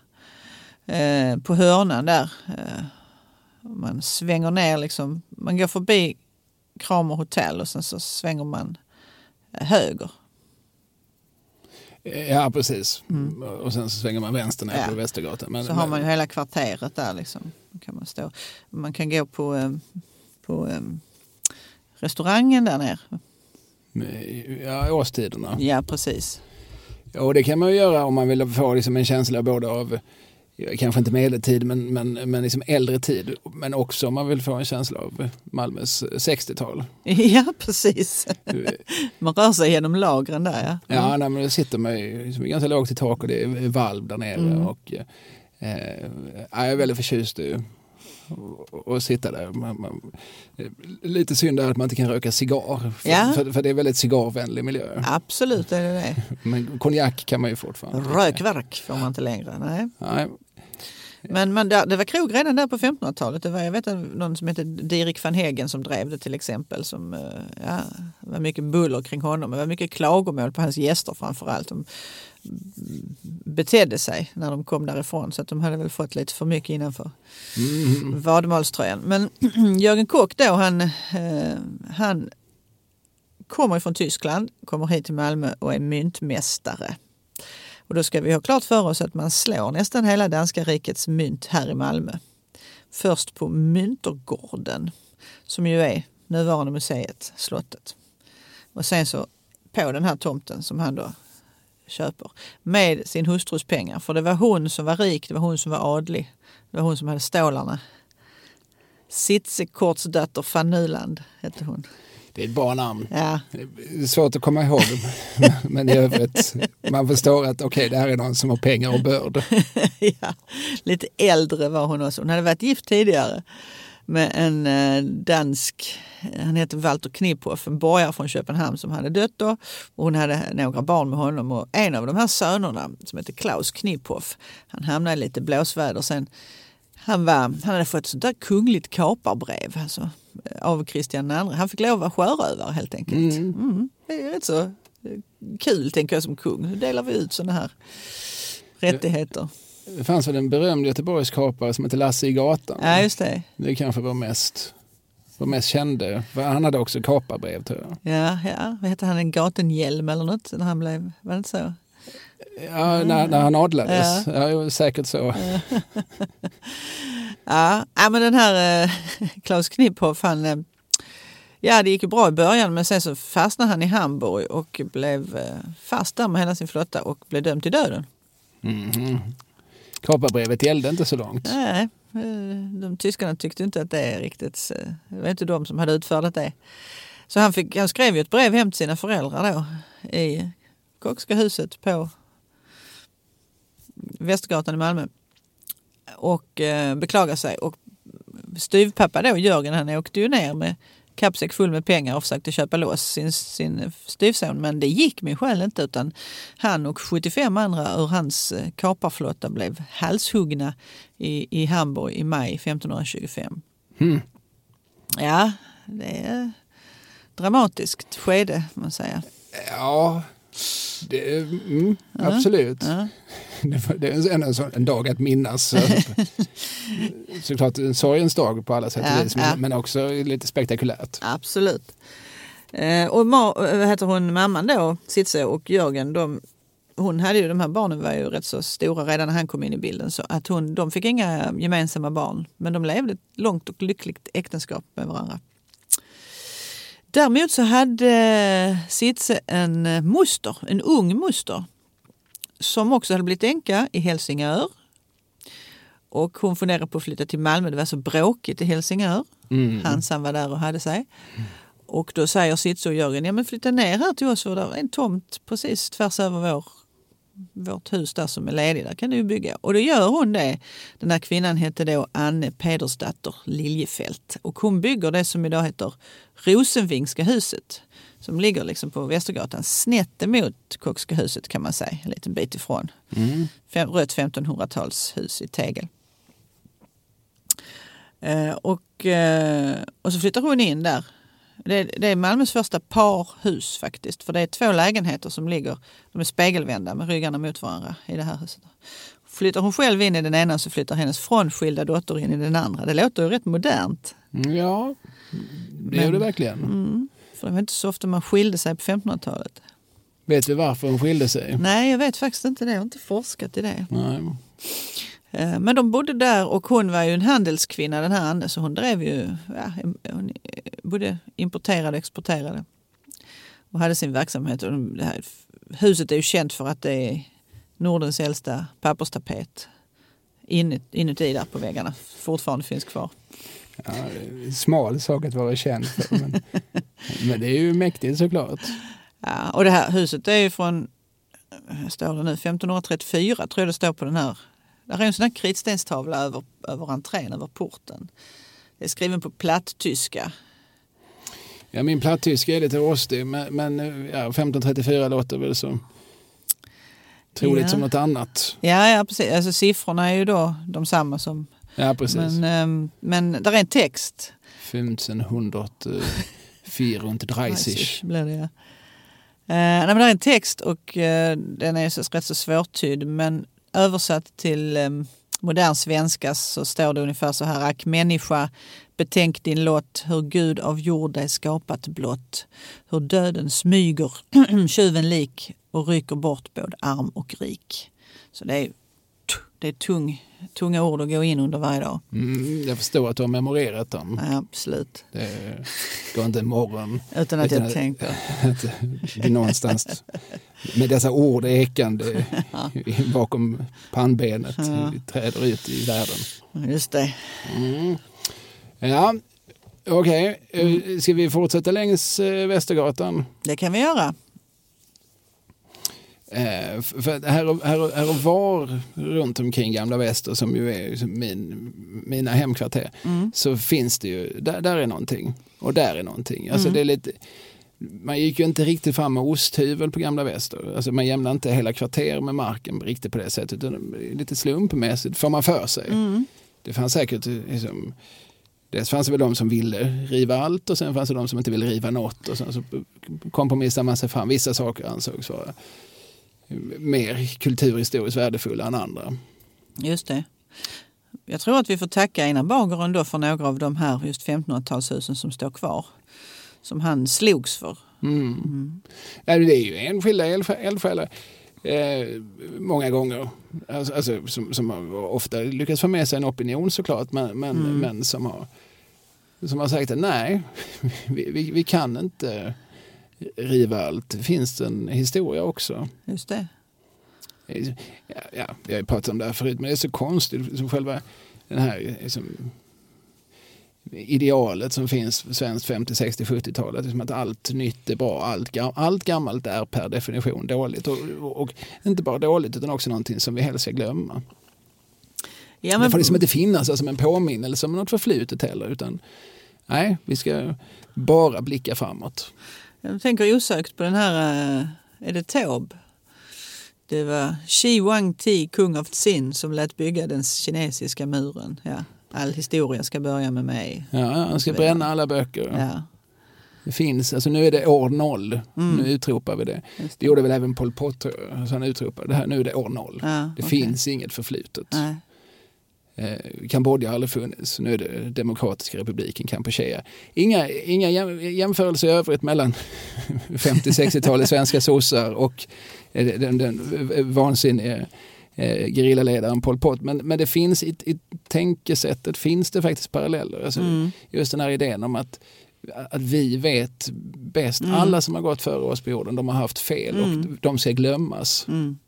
Speaker 3: Eh, på hörnan där. Eh, man svänger ner liksom, man går förbi Kramer hotell och sen så svänger man höger
Speaker 2: Ja, precis. Mm. Och sen så svänger man vänster ner ja. på Västergatan.
Speaker 3: Men, så har man ju hela kvarteret där liksom. Kan man, stå. man kan gå på, eh, på um, restaurangen där nere.
Speaker 2: Ja, årstiderna.
Speaker 3: Ja, precis.
Speaker 2: Och det kan man ju göra om man vill få liksom en känsla både av kanske inte medeltid men, men, men liksom äldre tid. Men också om man vill få en känsla av Malmös 60-tal.
Speaker 3: Ja precis. man rör sig genom lagren där ja.
Speaker 2: Ja, mm. nej, men det sitter man liksom ganska lågt i tak och det är valv där nere. Mm. Och, eh, jag är väldigt förtjust i att sitta där. Man, man, lite synd att man inte kan röka cigarr. För, ja. för, för det är väldigt cigarrvänlig miljö.
Speaker 3: Absolut är det det.
Speaker 2: Men konjak kan man ju fortfarande.
Speaker 3: Rökverk får man inte längre. Nej. nej. Men, men det var krog redan där på 1500-talet. Det var, jag vet någon som hette Dirik van Hegen som drev det till exempel. Som, eh, ja, det var mycket buller kring honom. Det var mycket klagomål på hans gäster framförallt. De betedde sig när de kom därifrån så att de hade väl fått lite för mycket innanför mm. vadmalströjan. Men Jörgen Kock då, han, eh, han kommer från Tyskland, kommer hit till Malmö och är myntmästare. Och då ska vi ha klart för oss att man slår nästan hela danska rikets mynt här i Malmö. Först på Myntergården, som ju är nuvarande museet, slottet. Och sen så på den här tomten som han då köper med sin hustrus pengar. För det var hon som var rik, det var hon som var adlig. Det var hon som hade stålarna. Sitsekortsdotter van Nyland hette hon.
Speaker 2: Det är ett bra namn.
Speaker 3: Ja.
Speaker 2: Det är svårt att komma ihåg, men i övrigt, man förstår att okej, okay, det här är någon som har pengar och börd.
Speaker 3: ja, lite äldre var hon också. Hon hade varit gift tidigare med en eh, dansk, han heter Walter Kniphoff, en borgare från Köpenhamn som hade dött då. Och hon hade några barn med honom och en av de här sönerna som heter Klaus Kniphoff, han hamnade i lite blåsväder sen. Han, var, han hade fått ett sånt där kungligt kaparbrev alltså, av Kristian II. Han fick lov att vara sjörövare helt enkelt. Mm. Mm, det är rätt så kul tänker jag som kung. Nu delar vi ut sådana här rättigheter.
Speaker 2: Det fanns väl en berömd Göteborgskapare som hette Lasse i gatan.
Speaker 3: Ja, just det.
Speaker 2: Det kanske var mest, var mest kände. Han hade också kaparbrev tror jag.
Speaker 3: Ja, ja. vad hette han? En gatenhjälm eller något? När han blev, var det inte så?
Speaker 2: Ja, när, när han adlades. Ja. Ja, säkert så.
Speaker 3: ja. ja, men den här eh, Klaus Kniphoff, han, eh, ja det gick ju bra i början men sen så fastnade han i Hamburg och blev eh, fast där med hela sin flotta och blev dömd till döden.
Speaker 2: Mm. Kaparbrevet gällde inte så långt.
Speaker 3: Nej, de tyskarna tyckte inte att det är riktigt, det var inte de som hade utfärdat det. Så han, fick, han skrev ju ett brev hem till sina föräldrar då i Kockska huset på Västergatan i Malmö och eh, beklagade sig. Och styvpappa då, Jörgen, han åkte ju ner med kappsäck full med pengar och försökte köpa loss sin, sin styvson. Men det gick med skäl inte utan han och 75 andra ur hans eh, kaparflotta blev halshuggna i, i Hamburg i maj 1525. Mm. Ja, det är dramatiskt skede man säger.
Speaker 2: Ja, det, mm, ja. absolut. Ja. Det, är en, en, en, dag att minnas. Såklart en sorgens dag på alla sätt och vis, men, men, också lite spektakulärt.
Speaker 3: Absolut. Eh, och ma, heter hon, mamman då, Sitze och Jörgen, de, hon hade ju, de här barnen var ju rätt så stora redan när han kom in i bilden. Så att hon, de fick inga gemensamma barn, men de levde ett långt och lyckligt äktenskap med varandra. Däremot så hade Sitze en eh, moster, en ung moster som också hade blivit änka i Helsingör. Och hon funderade på att flytta till Malmö. Det var så bråkigt i Helsingör. Mm. Hansan var där och hade sig. Och då säger Sitze och Jörgen, ja men flytta ner här till oss för det är en tomt precis tvärs över vår vårt hus där som är ledigt, där kan du bygga. Och då gör hon det. Den här kvinnan hette då Anne Pedersdatter Liljefelt och hon bygger det som idag heter Rosenvingska huset som ligger liksom på Västergatan snett emot Kockska huset kan man säga, en liten bit ifrån. Mm. Rött 1500-talshus i tegel. Eh, och, eh, och så flyttar hon in där det, det, är Malmös första parhus faktiskt. För det är två lägenheter som ligger, de är spegelvända med ryggarna mot varandra i det här huset. Flyttar hon själv in i den ena så flyttar hennes frånskilda dotter in i den andra. Det låter ju rätt modernt.
Speaker 2: Ja, det gör det verkligen.
Speaker 3: Mm, för det var inte så ofta man skilde sig på 1500-talet.
Speaker 2: Vet du varför hon skilde sig?
Speaker 3: Nej, jag vet faktiskt inte det. Jag har inte forskat i det.
Speaker 2: Nej.
Speaker 3: Eh, men de bodde där och hon var ju en handelskvinna den här Anne så hon drev ju, ja, hon både importerade och exporterade. Och hade sin verksamhet. Och det här, huset är ju känt för att det är Nordens äldsta papperstapet inuti där på väggarna. Fortfarande finns kvar.
Speaker 2: Ja, smal sak att vara känd för. Men, men det är ju mäktigt såklart.
Speaker 3: Ja, och det här huset är ju från, står det nu, 1534 tror jag det står på den här det är en sån här kritstenstavla över, över entrén, över porten. Det är skriven på platttyska.
Speaker 2: Ja, min platttyska är lite rostig, men, men ja, 1534 låter väl så troligt ja. som något annat.
Speaker 3: Ja, ja precis. Alltså, siffrorna är ju då de samma som...
Speaker 2: Ja, precis.
Speaker 3: Men, ähm, men där är en text.
Speaker 2: 1534
Speaker 3: blir det, ja. Uh, nej, men det är en text och uh, den är så, rätt så svårtydd men översatt till ehm, modern svenska så står det ungefär så här. Ack människa, betänk din lott, hur Gud av jord dig skapat blott. Hur döden smyger tjuven lik och rycker bort både arm och rik. Så det är det är tung, tunga ord att gå in under varje dag.
Speaker 2: Mm, jag förstår att du har memorerat dem.
Speaker 3: Ja, absolut.
Speaker 2: Det går inte imorgon.
Speaker 3: Utan att
Speaker 2: Utan
Speaker 3: jag
Speaker 2: att-
Speaker 3: tänker.
Speaker 2: Att det någonstans med dessa ord ekande bakom pannbenet
Speaker 3: Ja.
Speaker 2: träder ut i världen.
Speaker 3: Just det.
Speaker 2: Mm. Ja, okej. Eh, Ska vi fortsätta längs eh, Västergatan?
Speaker 3: Det kan vi göra.
Speaker 2: Eh, för här, och, här, och, här och var runt omkring Gamla Väster som ju är liksom min, mina hemkvarter
Speaker 3: Mm.
Speaker 2: så finns det ju, där, där är någonting och där är någonting. Alltså
Speaker 3: Mm.
Speaker 2: det är lite, man gick ju inte riktigt fram med osthyvel på Gamla Väster. Alltså man jämnar inte hela kvarter med marken riktigt på det sättet utan lite slumpmässigt får man för sig.
Speaker 3: Mm.
Speaker 2: Det fanns säkert liksom, Dels fanns det väl de som ville riva allt och sen fanns det de som inte ville riva något. Och sen så kompromissade man sig fram. Vissa saker ansågs vara mer kulturhistoriskt värdefulla än andra.
Speaker 3: Just det. Jag tror att vi får tacka Einar Bager ändå för några av de här just 1500-talshusen som står kvar. Som han slogs för.
Speaker 2: Mm. Nej, det är ju enskilda eldsjä- eldsjälar eh, många gånger. Alltså, alltså, som, som ofta lyckats få med sig en opinion såklart men, men,
Speaker 3: Mm.
Speaker 2: men som, har, som har sagt att nej, vi, vi, vi kan inte riva allt. Det finns en historia också.
Speaker 3: Just det.
Speaker 2: Ja, ja, vi har ju pratat om det här förut, men det är så konstigt. Som själva den här liksom, idealet som finns för svenskt 50, 60, 70-talet. Liksom att allt nytt är bra, allt, gam- allt gammalt är per definition dåligt. Och, och, och inte bara dåligt utan också någonting som vi helst ska glömma.
Speaker 3: Ja,
Speaker 2: Det får liksom inte finnas alltså, som en påminnelse om något förflutet heller. Utan, nej, vi ska bara blicka framåt.
Speaker 3: Jag tänker osökt på den här, eh, är det Taube? Det var Shi Huangti, kung av Tsin, som lät bygga den kinesiska muren. Ja. All historia ska börja med mig.
Speaker 2: Ja, han ska bränna alla böcker.
Speaker 3: Ja,
Speaker 2: Det finns, alltså nu är det år noll.
Speaker 3: Mm.
Speaker 2: Nu utropar vi det.
Speaker 3: just
Speaker 2: Det gjorde väl även Pol Pot, så han utropade det här, nu är det år noll.
Speaker 3: Ja,
Speaker 2: Det
Speaker 3: okej.
Speaker 2: finns inget förflutet.
Speaker 3: Nej.
Speaker 2: Eh, Kambodja har aldrig funnits, nu är det Demokratiska republiken Kampuchea. Inga, inga jäm- jämförelser i övrigt mellan 50-60-talets svenska sossar och eh, den, den vansinniga eh, gerillaledaren Pol Pot. Men, men det finns i, i tänkesättet finns det faktiskt paralleller. Alltså,
Speaker 3: Mm.
Speaker 2: Just den här idén om att, att vi vet bäst.
Speaker 3: Mm.
Speaker 2: Alla som har gått före oss på jorden, de har haft fel och
Speaker 3: Mm.
Speaker 2: de ska glömmas.
Speaker 3: Mm.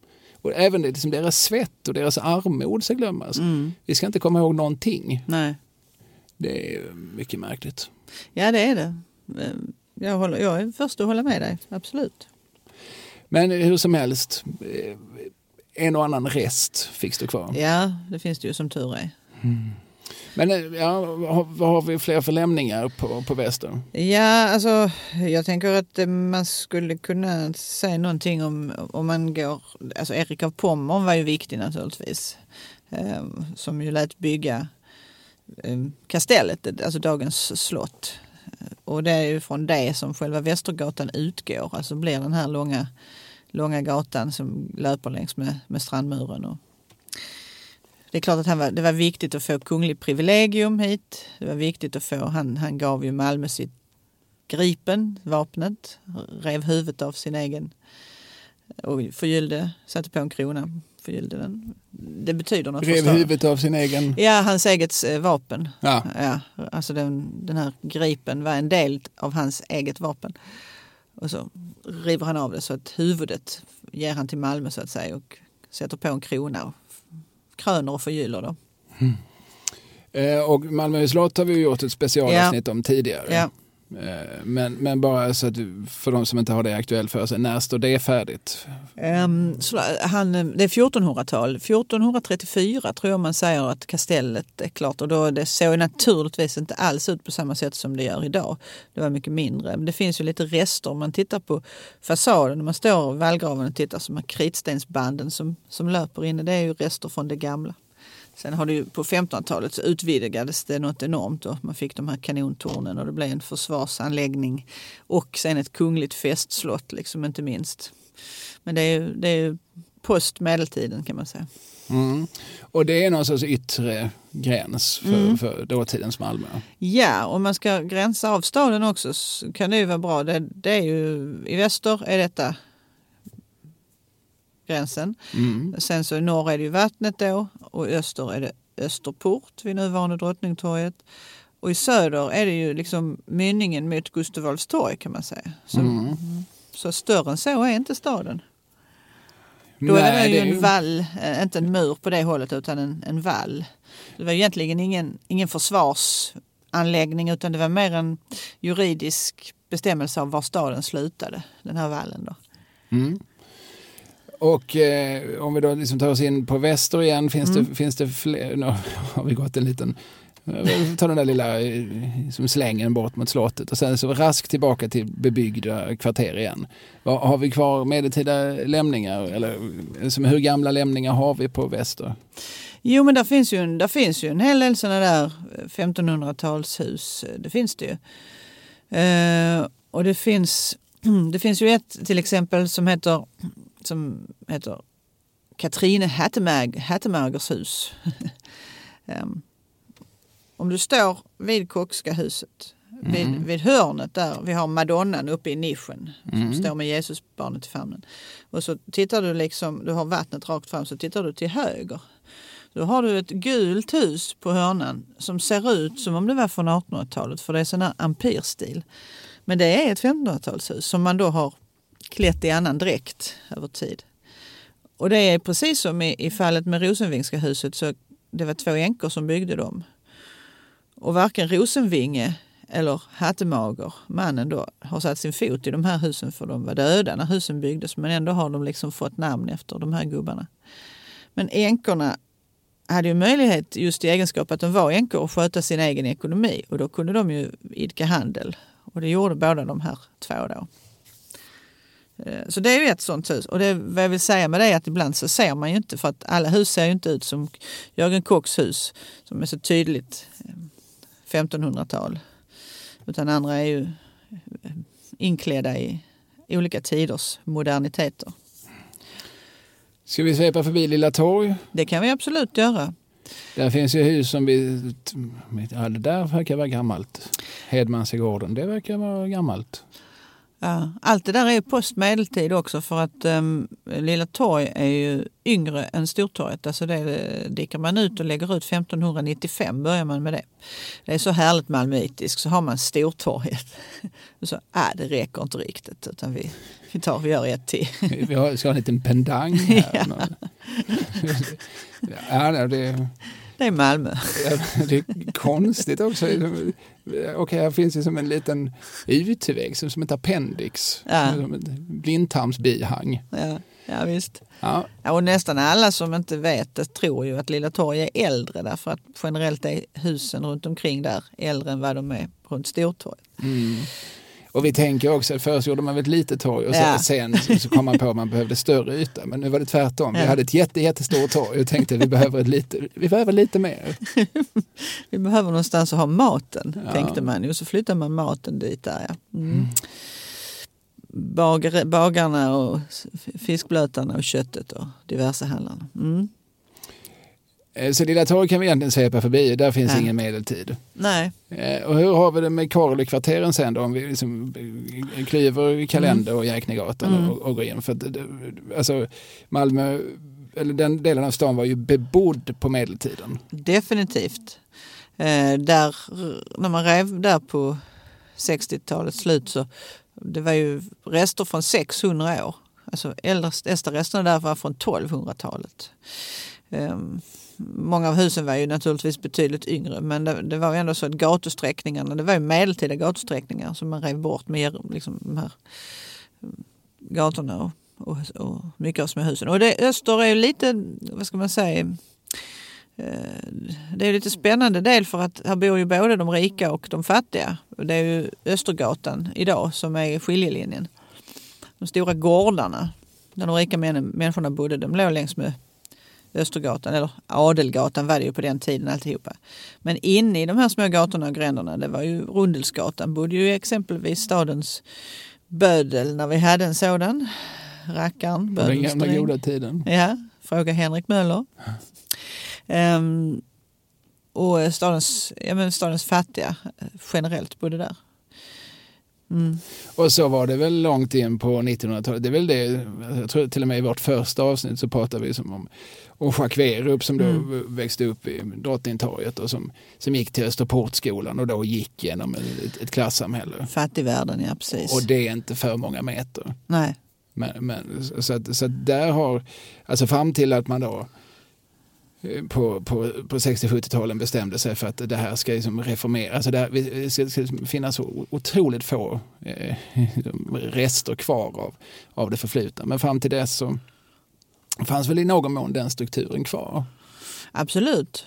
Speaker 2: Och även det, liksom deras svett och deras armod ska glömmas.
Speaker 3: Mm.
Speaker 2: Vi ska inte komma ihåg någonting.
Speaker 3: Nej.
Speaker 2: Det är mycket märkligt.
Speaker 3: Ja, det är det. Jag, håller, jag är först att hålla med dig, absolut.
Speaker 2: Men hur som helst, eh, en och annan rest fick stå kvar.
Speaker 3: Ja, det finns det ju som tur är.
Speaker 2: Men eh, ja, vad har- vi fler för lämningar på, på väster?
Speaker 3: Ja, alltså jag tänker att eh, man skulle kunna säga någonting om om man går, alltså Erik av Pommern var ju viktig naturligtvis. Eh, som ju lät bygga eh, kastellet, eh, alltså dagens slott. Och det är ju från det som själva Västergatan utgår, alltså blir den här långa, långa gatan som löper längs med, med strandmuren. Och det är klart att han var, det var viktigt att få kunglig privilegium hit. Det var viktigt att få, han, han gav ju Malmö sitt Gripen, vapnet, rev huvudet av sin egen och förgyllde, satte på en krona, förgyllde den. Det betyder något.
Speaker 2: Rev
Speaker 3: förstår
Speaker 2: huvudet av sin egen...
Speaker 3: Ja, hans eget eh, vapen.
Speaker 2: Ja.
Speaker 3: Ja, alltså den, den här gripen var en del av hans eget vapen. Och så river han av det så att huvudet ger han till Malmö så att säga och sätter på en krona och kröner och förgyller då.
Speaker 2: Eh, och Malmö slott har vi gjort ett specialavsnitt om tidigare.
Speaker 3: Ja.
Speaker 2: Eh, men, men bara så att för de som inte har det aktuellt för sig, när står det färdigt?
Speaker 3: Um, så han, eh, det är 1400-tal. 1434 tror jag man säger att kastellet är klart och då det såg naturligtvis inte alls ut på samma sätt som det gör idag. Det var mycket mindre. Men det finns ju lite rester om man tittar på fasaden. När man står i vallgraven och tittar så de kritstensbanden som, som löper inne. Det är ju rester från det gamla. Sen har det ju på 1500-talet så utvidgades det något enormt och man fick de här kanontornen och det blev en försvarsanläggning och sen ett kungligt festslott liksom inte minst. Men det är ju, det är ju post medeltiden kan man säga.
Speaker 2: Mm. Och det är någon sorts yttre gräns för,
Speaker 3: Mm.
Speaker 2: för dåtidens Malmö.
Speaker 3: Ja, om man ska gränsa av staden också så kan det ju vara bra. Det, det är ju, I väster är detta gränsen.
Speaker 2: Mm.
Speaker 3: Sen så i norr är det ju vattnet då och i öster är det Österport vid nuvarande Drottningtorget. Och i söder är det ju liksom mynningen mot Gustav Adolfs torg kan man säga. Så,
Speaker 2: Mm.
Speaker 3: så större än så är inte staden. Då är
Speaker 2: Nej,
Speaker 3: det ju
Speaker 2: är
Speaker 3: en vall, eh, inte en mur på det hållet utan en, en vall. Det var egentligen ingen, ingen försvarsanläggning utan det var mer en juridisk bestämmelse av var staden slutade, den här vallen. Då.
Speaker 2: Mm. Och eh, om vi då liksom tar oss in på väster igen, finns,
Speaker 3: Mm.
Speaker 2: det, finns det fler? Nu har vi gått en liten vi tar den där lilla eh, som slängen bort mot slottet och sen så raskt tillbaka till bebyggda kvarter igen. Har vi kvar medeltida lämningar? Eller som, hur gamla lämningar har vi på väster?
Speaker 3: Jo men där finns ju en, där finns ju en hel del sådana där eh, 1500-talshus. eh, Det finns det ju. Eh, och det finns, det finns ju ett till exempel som heter, som heter Katrine Hattemag, Hattemagers hus. Em, om du står vid Kockska huset, vid,
Speaker 2: Mhm.
Speaker 3: vid hörnet där, vi har madonnan uppe i nischen som
Speaker 2: Mm.
Speaker 3: står med Jesusbarnet i famnen. Och så tittar du liksom, du har vattnet rakt fram, så tittar du till höger. Då har du ett gult hus på hörnan som ser ut som om det var från 1800-talet för det är sån här ampirstil. Men det är ett 1500-talshus som man då har klätt i annan dräkt över tid. Och det är precis som i, i fallet med Rosenvingska huset så det var två änkor som byggde dem. Och varken Rosenvinge eller Hattemager, mannen då, har satt sin fot i de här husen för de var döda när husen byggdes men ändå har de liksom fått namn efter de här gubbarna. Men änkorna hade ju möjlighet just i egenskap att de var änkor att sköta sin egen ekonomi och då kunde de ju idka handel. Och det gjorde båda de här två då. Eh, Så det är ju ett sånt hus. Och det, vad jag vill säga med det är att ibland så ser man ju inte, för att alla hus ser ju inte ut som Jörgen Kocks hus som är så tydligt eh, 1500-tal. Utan andra är ju eh, inklädda i olika tiders moderniteter.
Speaker 2: Ska vi svepa förbi Lilla Torg?
Speaker 3: Det kan vi absolut göra.
Speaker 2: Där finns ju hus som vi... Ja, det där verkar vara gammalt. Hedmansegården, det verkar vara gammalt.
Speaker 3: Ja, allt det där är ju postmedeltid också för att um, Lilla Torg är ju yngre än Stortorget. Alltså det dickar man ut och lägger ut 1595 börjar man med det. Det är så härligt malmöitiskt. Så har man Stortorget. Och så, äh, det räcker inte riktigt utan vi, vi tar vi gör ett till.
Speaker 2: Vi har, ska ha en liten pendang här. ja, nej, det,
Speaker 3: Det är Malmö.
Speaker 2: det är konstigt också. Okej, här finns det som en liten utväg, som, som ett appendix.
Speaker 3: Ja.
Speaker 2: Som ett blindtarmsbihang.
Speaker 3: Ja, ja visst.
Speaker 2: Ja,
Speaker 3: Ja, och nästan alla som inte vet det tror ju att Lilla Torg är äldre därför att generellt är husen runt omkring där äldre än vad de är runt Stortorget.
Speaker 2: mm. Och vi tänker också att först gjorde man väl ett litet torg och
Speaker 3: Ja.
Speaker 2: sen, sen så, så kom man på att man behövde större yta. Men nu var det tvärtom. Vi
Speaker 3: Ja.
Speaker 2: hade ett jätte, jättestort torg och tänkte att vi behöver, ett lite, vi behöver lite mer.
Speaker 3: Vi behöver någonstans att ha maten,
Speaker 2: Ja.
Speaker 3: tänkte man ju. Så flyttar man maten dit där. Ja. Mm. Bagare, bagarna och fiskblötarna och köttet och diverse handlarna. Mm.
Speaker 2: Eh, Så Lilla torg kan vi egentligen svepa förbi, där finns
Speaker 3: Ja.
Speaker 2: ingen medeltid.
Speaker 3: Nej,
Speaker 2: Eh, Och hur har vi det med Karlekvarteren sen då? Om vi liksom eh, klyver Kalender och Jäknegatan
Speaker 3: Mm.
Speaker 2: och, och går in. För att, alltså, Malmö, eller den delen av stan var ju bebodd på medeltiden.
Speaker 3: definitivt. Eh, där, när man rev där på 60-talets slut så det var ju rester från 600 år. Alltså äldsta äldsta resterna där var från 1200-talet. Um, många av husen var ju naturligtvis betydligt yngre men det, det var ju ändå så att gatusträckningarna, det var ju medeltida gatusträckningar som man rev bort med liksom, de här eh, gatorna och, och, och mycket av småhusen. Och det, Öster är ju lite, vad ska man säga, eh, det är lite spännande del för att här bor ju både de rika och de fattiga. Det är ju Östergatan idag som är skiljelinjen. De stora gårdarna där de rika männen, människorna bodde, de låg längs med Östergatan, eller Adelgatan var det ju på den tiden alltihopa. Men inne i de här små gatorna och gränderna, det var ju Rundelsgatan, bodde ju exempelvis stadens bödel när vi hade en sådan. Rackaren,
Speaker 2: På den gamla
Speaker 3: bödelsträng.
Speaker 2: goda tiden.
Speaker 3: Ja, fråga Henrik Möller. Ehm, och stadens, ja, men stadens fattiga eh, generellt bodde där. Mm.
Speaker 2: Och så var det väl långt in på 1900-talet. Det är väl det, jag tror till och med i vårt första avsnitt så pratade vi som om och Jacques Werup som då
Speaker 3: Mm.
Speaker 2: växte upp i Drottningtorget och som, som gick till Österportskolan och då gick genom ett, ett klassamhälle.
Speaker 3: Fattigvärlden, ja precis.
Speaker 2: Och det är inte för många meter.
Speaker 3: Nej.
Speaker 2: Men, men, så att, så att där har, alltså fram till att man då på, på, på 60-70-talen bestämde sig för att det här ska liksom reformeras. Alltså det, här, det ska, ska finnas så otroligt få eh, rester kvar av, av det förflutna. Men fram till dess så fanns väl i någon mån den strukturen kvar.
Speaker 3: Absolut.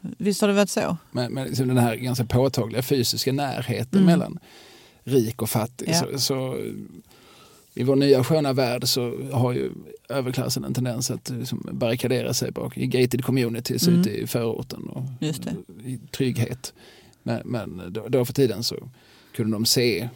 Speaker 3: Visst har det varit så?
Speaker 2: Med, med liksom den här ganska påtagliga fysiska närheten
Speaker 3: Mm.
Speaker 2: mellan rik och fattig.
Speaker 3: Ja.
Speaker 2: Så, så i vår nya sköna värld så har ju överklassen en tendens att liksom barrikadera sig bak i gated communities
Speaker 3: Mm.
Speaker 2: ute i förorten och i trygghet. Men, men då, då för tiden så kunde de se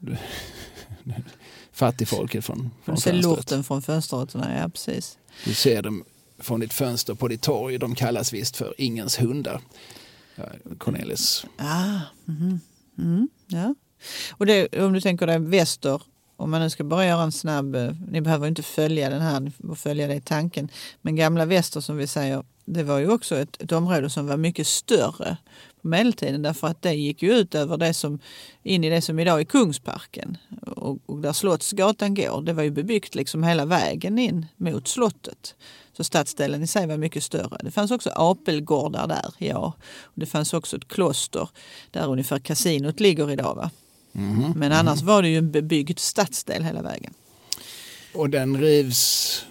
Speaker 2: fattigfolket från, från
Speaker 3: du se
Speaker 2: fönstret.
Speaker 3: lorten från fönsterrutorna? Ja, precis.
Speaker 2: Du ser dem från ditt fönster på ditt torg. De kallas visst för ingens hundar. Cornelis.
Speaker 3: Ah, mhm. mm, ja. Och det, om du tänker dig väster, om man nu ska bara göra en snabb, eh, ni behöver inte följa den här, ni får följa det i tanken. Men gamla väster som vi säger, det var ju också ett, ett område som var mycket större på medeltiden därför att det gick ju ut över det som, in i det som idag är Kungsparken och, och där Slottsgatan går. Det var ju bebyggt liksom hela vägen in mot slottet. Så stadsdelen i sig var mycket större. Det fanns också apelgårdar där, ja. Och det fanns också ett kloster där ungefär kasinot ligger idag. Va?
Speaker 2: Mhm.
Speaker 3: Men annars var det ju en bebyggd stadsdel hela vägen.
Speaker 2: Och den rivs.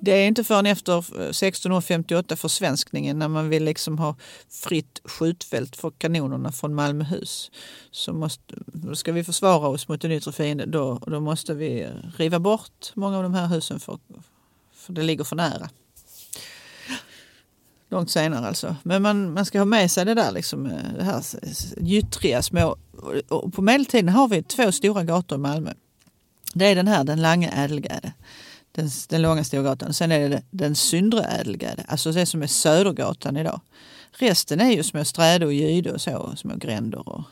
Speaker 3: Det är inte förrän efter eh, 1658 försvenskningen när man vill liksom ha fritt skjutfält för kanonerna från Malmöhus. Så måste, då ska vi försvara oss mot en yttre fiende. Då, då måste vi riva bort många av de här husen för, för det ligger för nära. Långt senare alltså. Men man, man ska ha med sig det där liksom, eh, det här gyttriga små. Och- Och på medeltiden har vi två stora gator i Malmö. Det är den här, den Lange Ädelgärde. Den, den långa Storgatan. Sen är det den Syndre Ädelgärde, alltså det som är Södergatan idag. Resten är ju små Sträde och Gyde och så, små gränder och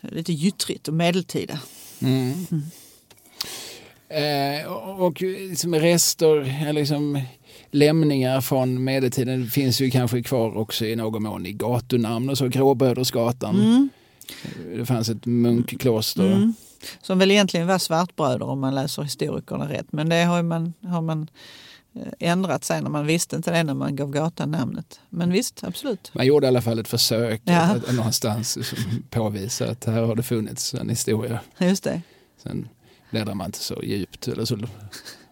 Speaker 3: lite gyttrigt och medeltida.
Speaker 2: Mm. Eh, och och liksom rester, eller liksom lämningar från medeltiden finns ju kanske kvar också i någon mån i gatunamn och så. Gråbrödersgatan.
Speaker 3: Mm.
Speaker 2: Det fanns ett munkkloster.
Speaker 3: Mm. Som väl egentligen var svartbröder om man läser historikerna rätt. Men det har man, har man eh, ändrat sig när man visste inte det när man gav gatan namnet. Men visst, absolut.
Speaker 2: Man gjorde i alla fall ett försök
Speaker 3: Ja.
Speaker 2: att, att någonstans påvisa att här har det funnits en historia.
Speaker 3: Just det.
Speaker 2: Sen bläddrar man inte så djupt. Eller så, man,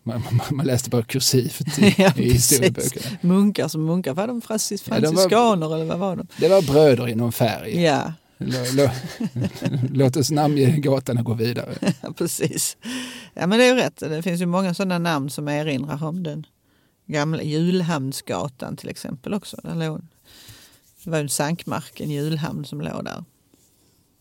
Speaker 2: man, man läste bara kursivt i,
Speaker 3: Ja,
Speaker 2: i historieböckerna.
Speaker 3: Munkar som munkar, var de francis,
Speaker 2: Ja, de var-
Speaker 3: franciskaner eller vad var de?
Speaker 2: Det var bröder inom färg.
Speaker 3: Ja,
Speaker 2: Låt oss namnge gatan och gå vidare.
Speaker 3: precis. Ja men det är ju rätt. Det finns ju många sådana namn som erinrar om den gamla Julhamnsgatan till exempel också. Där låg, det var en sankmark, en julhamn som låg där.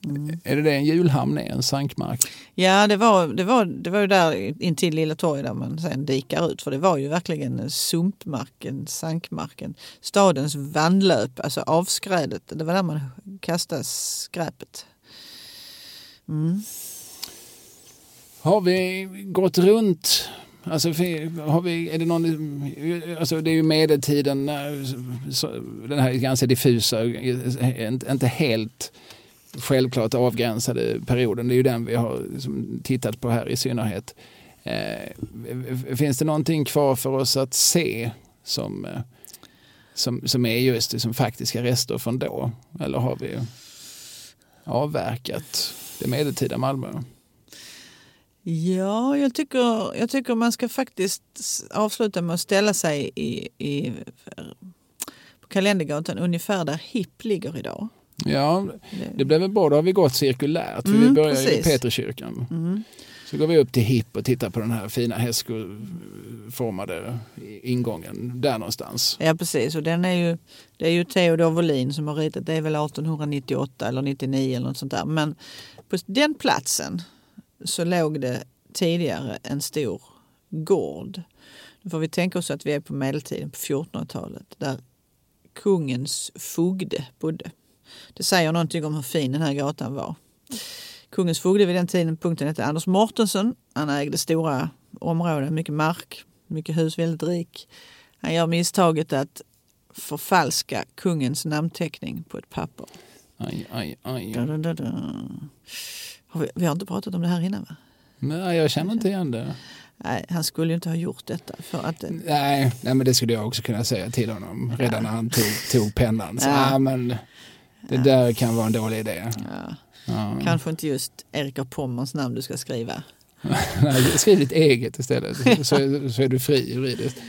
Speaker 3: Mm.
Speaker 2: Är det det en julhamn är? En sankmark?
Speaker 3: Ja, det var, det, var, det var ju där intill Lilla torget där man sen dikar ut. För det var ju verkligen sumpmarken, sankmarken. Stadens vandlöp, alltså avskrädet. Det var där man kastade skräpet. Mm.
Speaker 2: Har vi gått runt? Alltså, har vi, är det, någon, alltså det är ju medeltiden, eh, den här ganska diffusa, eh, inte helt självklart avgränsade perioden. Det är ju den vi har liksom tittat på här i synnerhet. Eh, finns det någonting kvar för oss att se som, eh, som, som är just liksom faktiska rester från då? Eller har vi avverkat det medeltida Malmö?
Speaker 3: Ja, jag tycker, jag tycker man ska faktiskt avsluta med att ställa sig i, i, på Kalendergatan ungefär där Hipp ligger idag.
Speaker 2: Ja,
Speaker 3: Det-
Speaker 2: blev väl bra. Då har vi gått cirkulärt. för vi
Speaker 3: Mm,
Speaker 2: börjar i
Speaker 3: precis.
Speaker 2: Peterskyrkan.
Speaker 3: Mm.
Speaker 2: Så går vi upp till Hipp och tittar på den här fina hästskoformade ingången där någonstans.
Speaker 3: Ja precis och den är ju, det är ju Theodor Wåhlin som har ritat, det är väl 1898 eller 99 eller något sånt där. Men på den platsen så låg det tidigare en stor gård. Nu får vi tänka oss att vi är på medeltiden, på 1400-talet, där kungens fogde bodde. Det säger någonting om hur fin den här gatan var. Kungens fogde vid den tidpunkten hette Anders Mortensson. Han ägde stora områden, mycket mark, mycket hus, väldigt rik. Han gör misstaget att förfalska kungens namnteckning på ett papper.
Speaker 2: Aj, aj, aj.
Speaker 3: Da, da, da. Har vi, vi har inte pratat om det här innan va?
Speaker 2: Nej, jag känner inte igen det.
Speaker 3: Nej, han skulle ju inte ha gjort detta. För att,
Speaker 2: Nej, nej, men det skulle jag också kunna säga till honom redan när han tog, tog pennan. Så,
Speaker 3: Ja.
Speaker 2: ja. men det där kan vara en dålig idé.
Speaker 3: ja,
Speaker 2: Ja.
Speaker 3: Kanske inte just Erika Pommerns namn du ska skriva.
Speaker 2: Skriv ditt eget istället så, så är du fri juridiskt.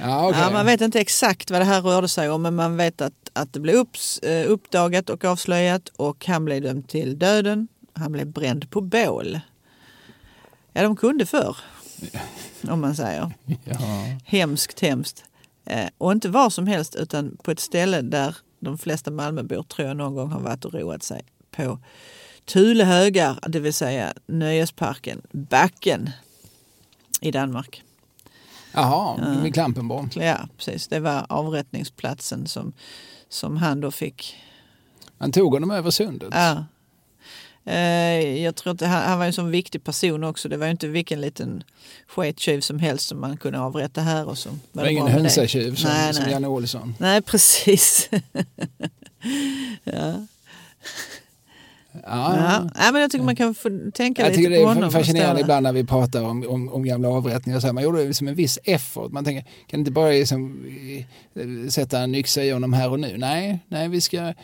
Speaker 2: Ja, okej.
Speaker 3: Ja, man vet inte exakt vad det här rörde sig om men man vet att, att det blev upps, eh, uppdagat och avslöjat och han blev dömd till döden. Han blev bränd på bål. Ja, de kunde förr. Om man säger.
Speaker 2: Ja.
Speaker 3: Hemskt, hemskt. Eh, och inte var som helst utan på ett ställe där de flesta Malmöbor tror jag någon gång har varit och roat sig på Tulehögar, det vill säga nöjesparken Backen i Danmark.
Speaker 2: Jaha, vid Klampenborg.
Speaker 3: Ja, precis. Det var avrättningsplatsen som, som han då fick.
Speaker 2: Han tog honom över sundet.
Speaker 3: Ja. Eh, jag tror att han, han var en sån viktig person också. Det var ju inte vilken liten skettjuv som helst som man kunde avrätta här. Och så var
Speaker 2: det var ingen
Speaker 3: det.
Speaker 2: hönsatjuv som,
Speaker 3: Nej,
Speaker 2: som
Speaker 3: nej.
Speaker 2: Janne Olsson.
Speaker 3: Nej, precis. ja.
Speaker 2: Ja.
Speaker 3: Ja. Ja, men jag tycker man kan få tänka
Speaker 2: Jag
Speaker 3: lite
Speaker 2: det
Speaker 3: på honom.
Speaker 2: är
Speaker 3: och
Speaker 2: fascinerande
Speaker 3: det.
Speaker 2: ibland när vi pratar om, om, om gamla avrättningar. Så här, man gjorde det som en viss effort. Man tänker, kan inte bara liksom, eh, sätta en yxa i honom här och nu? Nej, nej vi ska,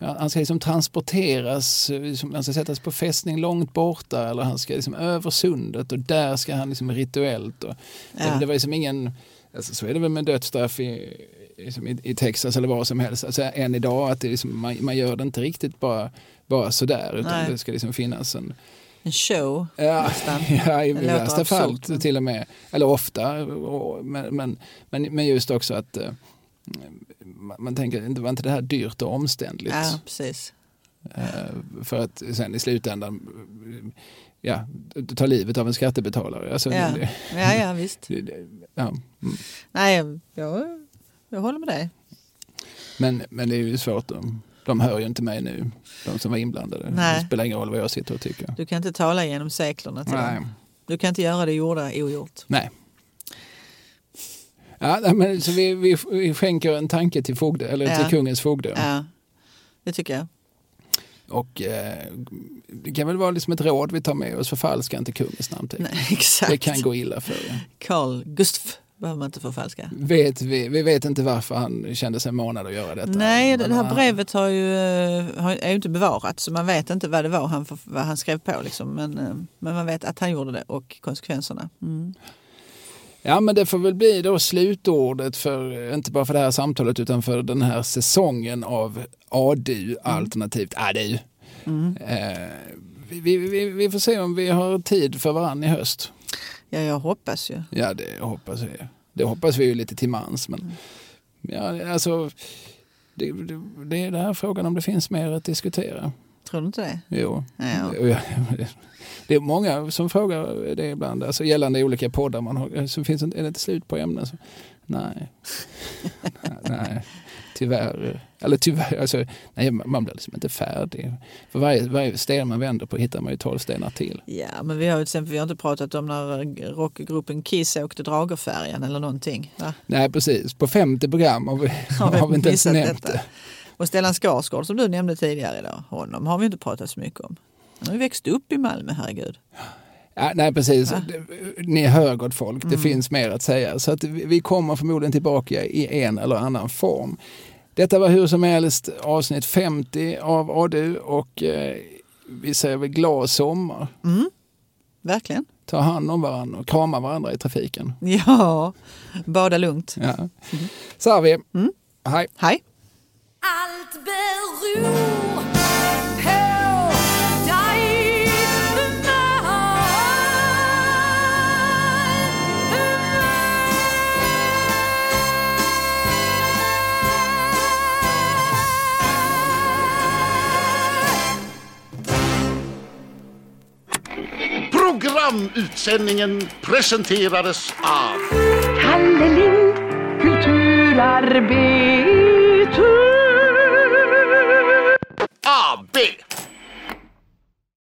Speaker 2: han ska liksom transporteras, eh, liksom, han ska sättas på fästning långt borta eller han ska liksom över sundet och där ska han liksom rituellt. Och,
Speaker 3: Ja.
Speaker 2: det, var liksom ingen, alltså, så är det väl med dödsstraff i, liksom i, i Texas eller var som helst. Alltså, än idag att det liksom, man, man gör det inte riktigt bara, bara sådär utan
Speaker 3: Nej.
Speaker 2: det ska liksom finnas en
Speaker 3: En show
Speaker 2: Ja,
Speaker 3: nästan.
Speaker 2: ja i värsta fall till och med. Eller ofta. Och, men, men, men, men just också att eh, man, tänker, var inte det här dyrt och omständligt?
Speaker 3: Ja, precis.
Speaker 2: Eh, för att sen i slutändan eh, ja, ta livet av en skattebetalare. Alltså,
Speaker 3: Ja.
Speaker 2: det,
Speaker 3: Ja, ja, visst.
Speaker 2: det, det, ja. mm.
Speaker 3: Nej, jag, jag håller med dig.
Speaker 2: men, men det är ju svårt. De hör ju inte mig nu, de som var inblandade.
Speaker 3: Nej.
Speaker 2: Det spelar ingen roll vad jag sitter och tycker.
Speaker 3: Du kan inte tala genom seklerna till
Speaker 2: Nej.
Speaker 3: dem. Du kan inte göra det gjorda ogjort.
Speaker 2: Nej. Ja, men, så vi, vi, vi skänker en tanke till, fogde, eller
Speaker 3: Ja.
Speaker 2: till kungens fogde.
Speaker 3: Ja, det tycker jag.
Speaker 2: Och eh, det kan väl vara liksom ett råd vi tar med oss, förfalska inte kungens namnteckning.
Speaker 3: Nej, exakt.
Speaker 2: Det kan gå illa för er.
Speaker 3: Carl Gustaf behöver man inte förfalska.
Speaker 2: Vet vi, vi vet inte varför han kände sig manad att göra detta.
Speaker 3: Nej, det här brevet har ju, eh, har, är ju inte bevarat så man vet inte vad det var han, vad han skrev på. Liksom. Men, eh, men man vet att han gjorde det och konsekvenserna. Mm.
Speaker 2: Ja, men det får väl bli då slutordet för, inte bara för det här samtalet, utan för den här säsongen av ADU alternativt ADU.
Speaker 3: Mm.
Speaker 2: Eh, vi, vi, vi, får se om vi har tid för varann i höst.
Speaker 3: Ja, jag hoppas ju.
Speaker 2: Ja, det hoppas vi. Det hoppas vi ju lite till mans.
Speaker 3: Mm.
Speaker 2: Men ja, alltså, det, det, det är den här frågan om det finns mer att diskutera.
Speaker 3: Tror du inte det?
Speaker 2: Jo.
Speaker 3: Ja.
Speaker 2: Det är många som frågar det ibland, alltså gällande olika poddar man har. Så finns det, är det inte slut på ämnen? Så, nej. nej, tyvärr. Eller tyvärr, alltså, nej, man blir liksom inte färdig. För varje, varje sten man vänder på hittar man ju tolv stenar till.
Speaker 3: Ja, men vi har ju till exempel vi har inte pratat om när rockgruppen Kiss åkte Dragerfärjan eller någonting. Va?
Speaker 2: Nej, precis. På 50 program har vi, har vi inte ens nämnt
Speaker 3: detta?
Speaker 2: det.
Speaker 3: Och Stellan Skarsgård som du nämnde tidigare idag, honom har vi inte pratat så mycket om. Han har ju växt upp i Malmö, herregud.
Speaker 2: Ja, nej, precis.
Speaker 3: Va?
Speaker 2: Det- Ni hör gott folk, det
Speaker 3: Mm.
Speaker 2: finns mer att säga. Så att vi kommer förmodligen tillbaka i en eller annan form. Detta var hur som helst avsnitt 50 av ADU och eh, vi säger väl glad sommar.
Speaker 3: Mm, verkligen.
Speaker 2: Ta hand om varandra och krama varandra i trafiken.
Speaker 3: Ja, bada lugnt.
Speaker 2: Ja. Så har vi.
Speaker 3: Mm.
Speaker 2: Hej.
Speaker 3: Hej!
Speaker 1: Allt beror på dig
Speaker 4: Programutsändningen presenterades av
Speaker 5: Kalle Lind, kulturarbetare all big.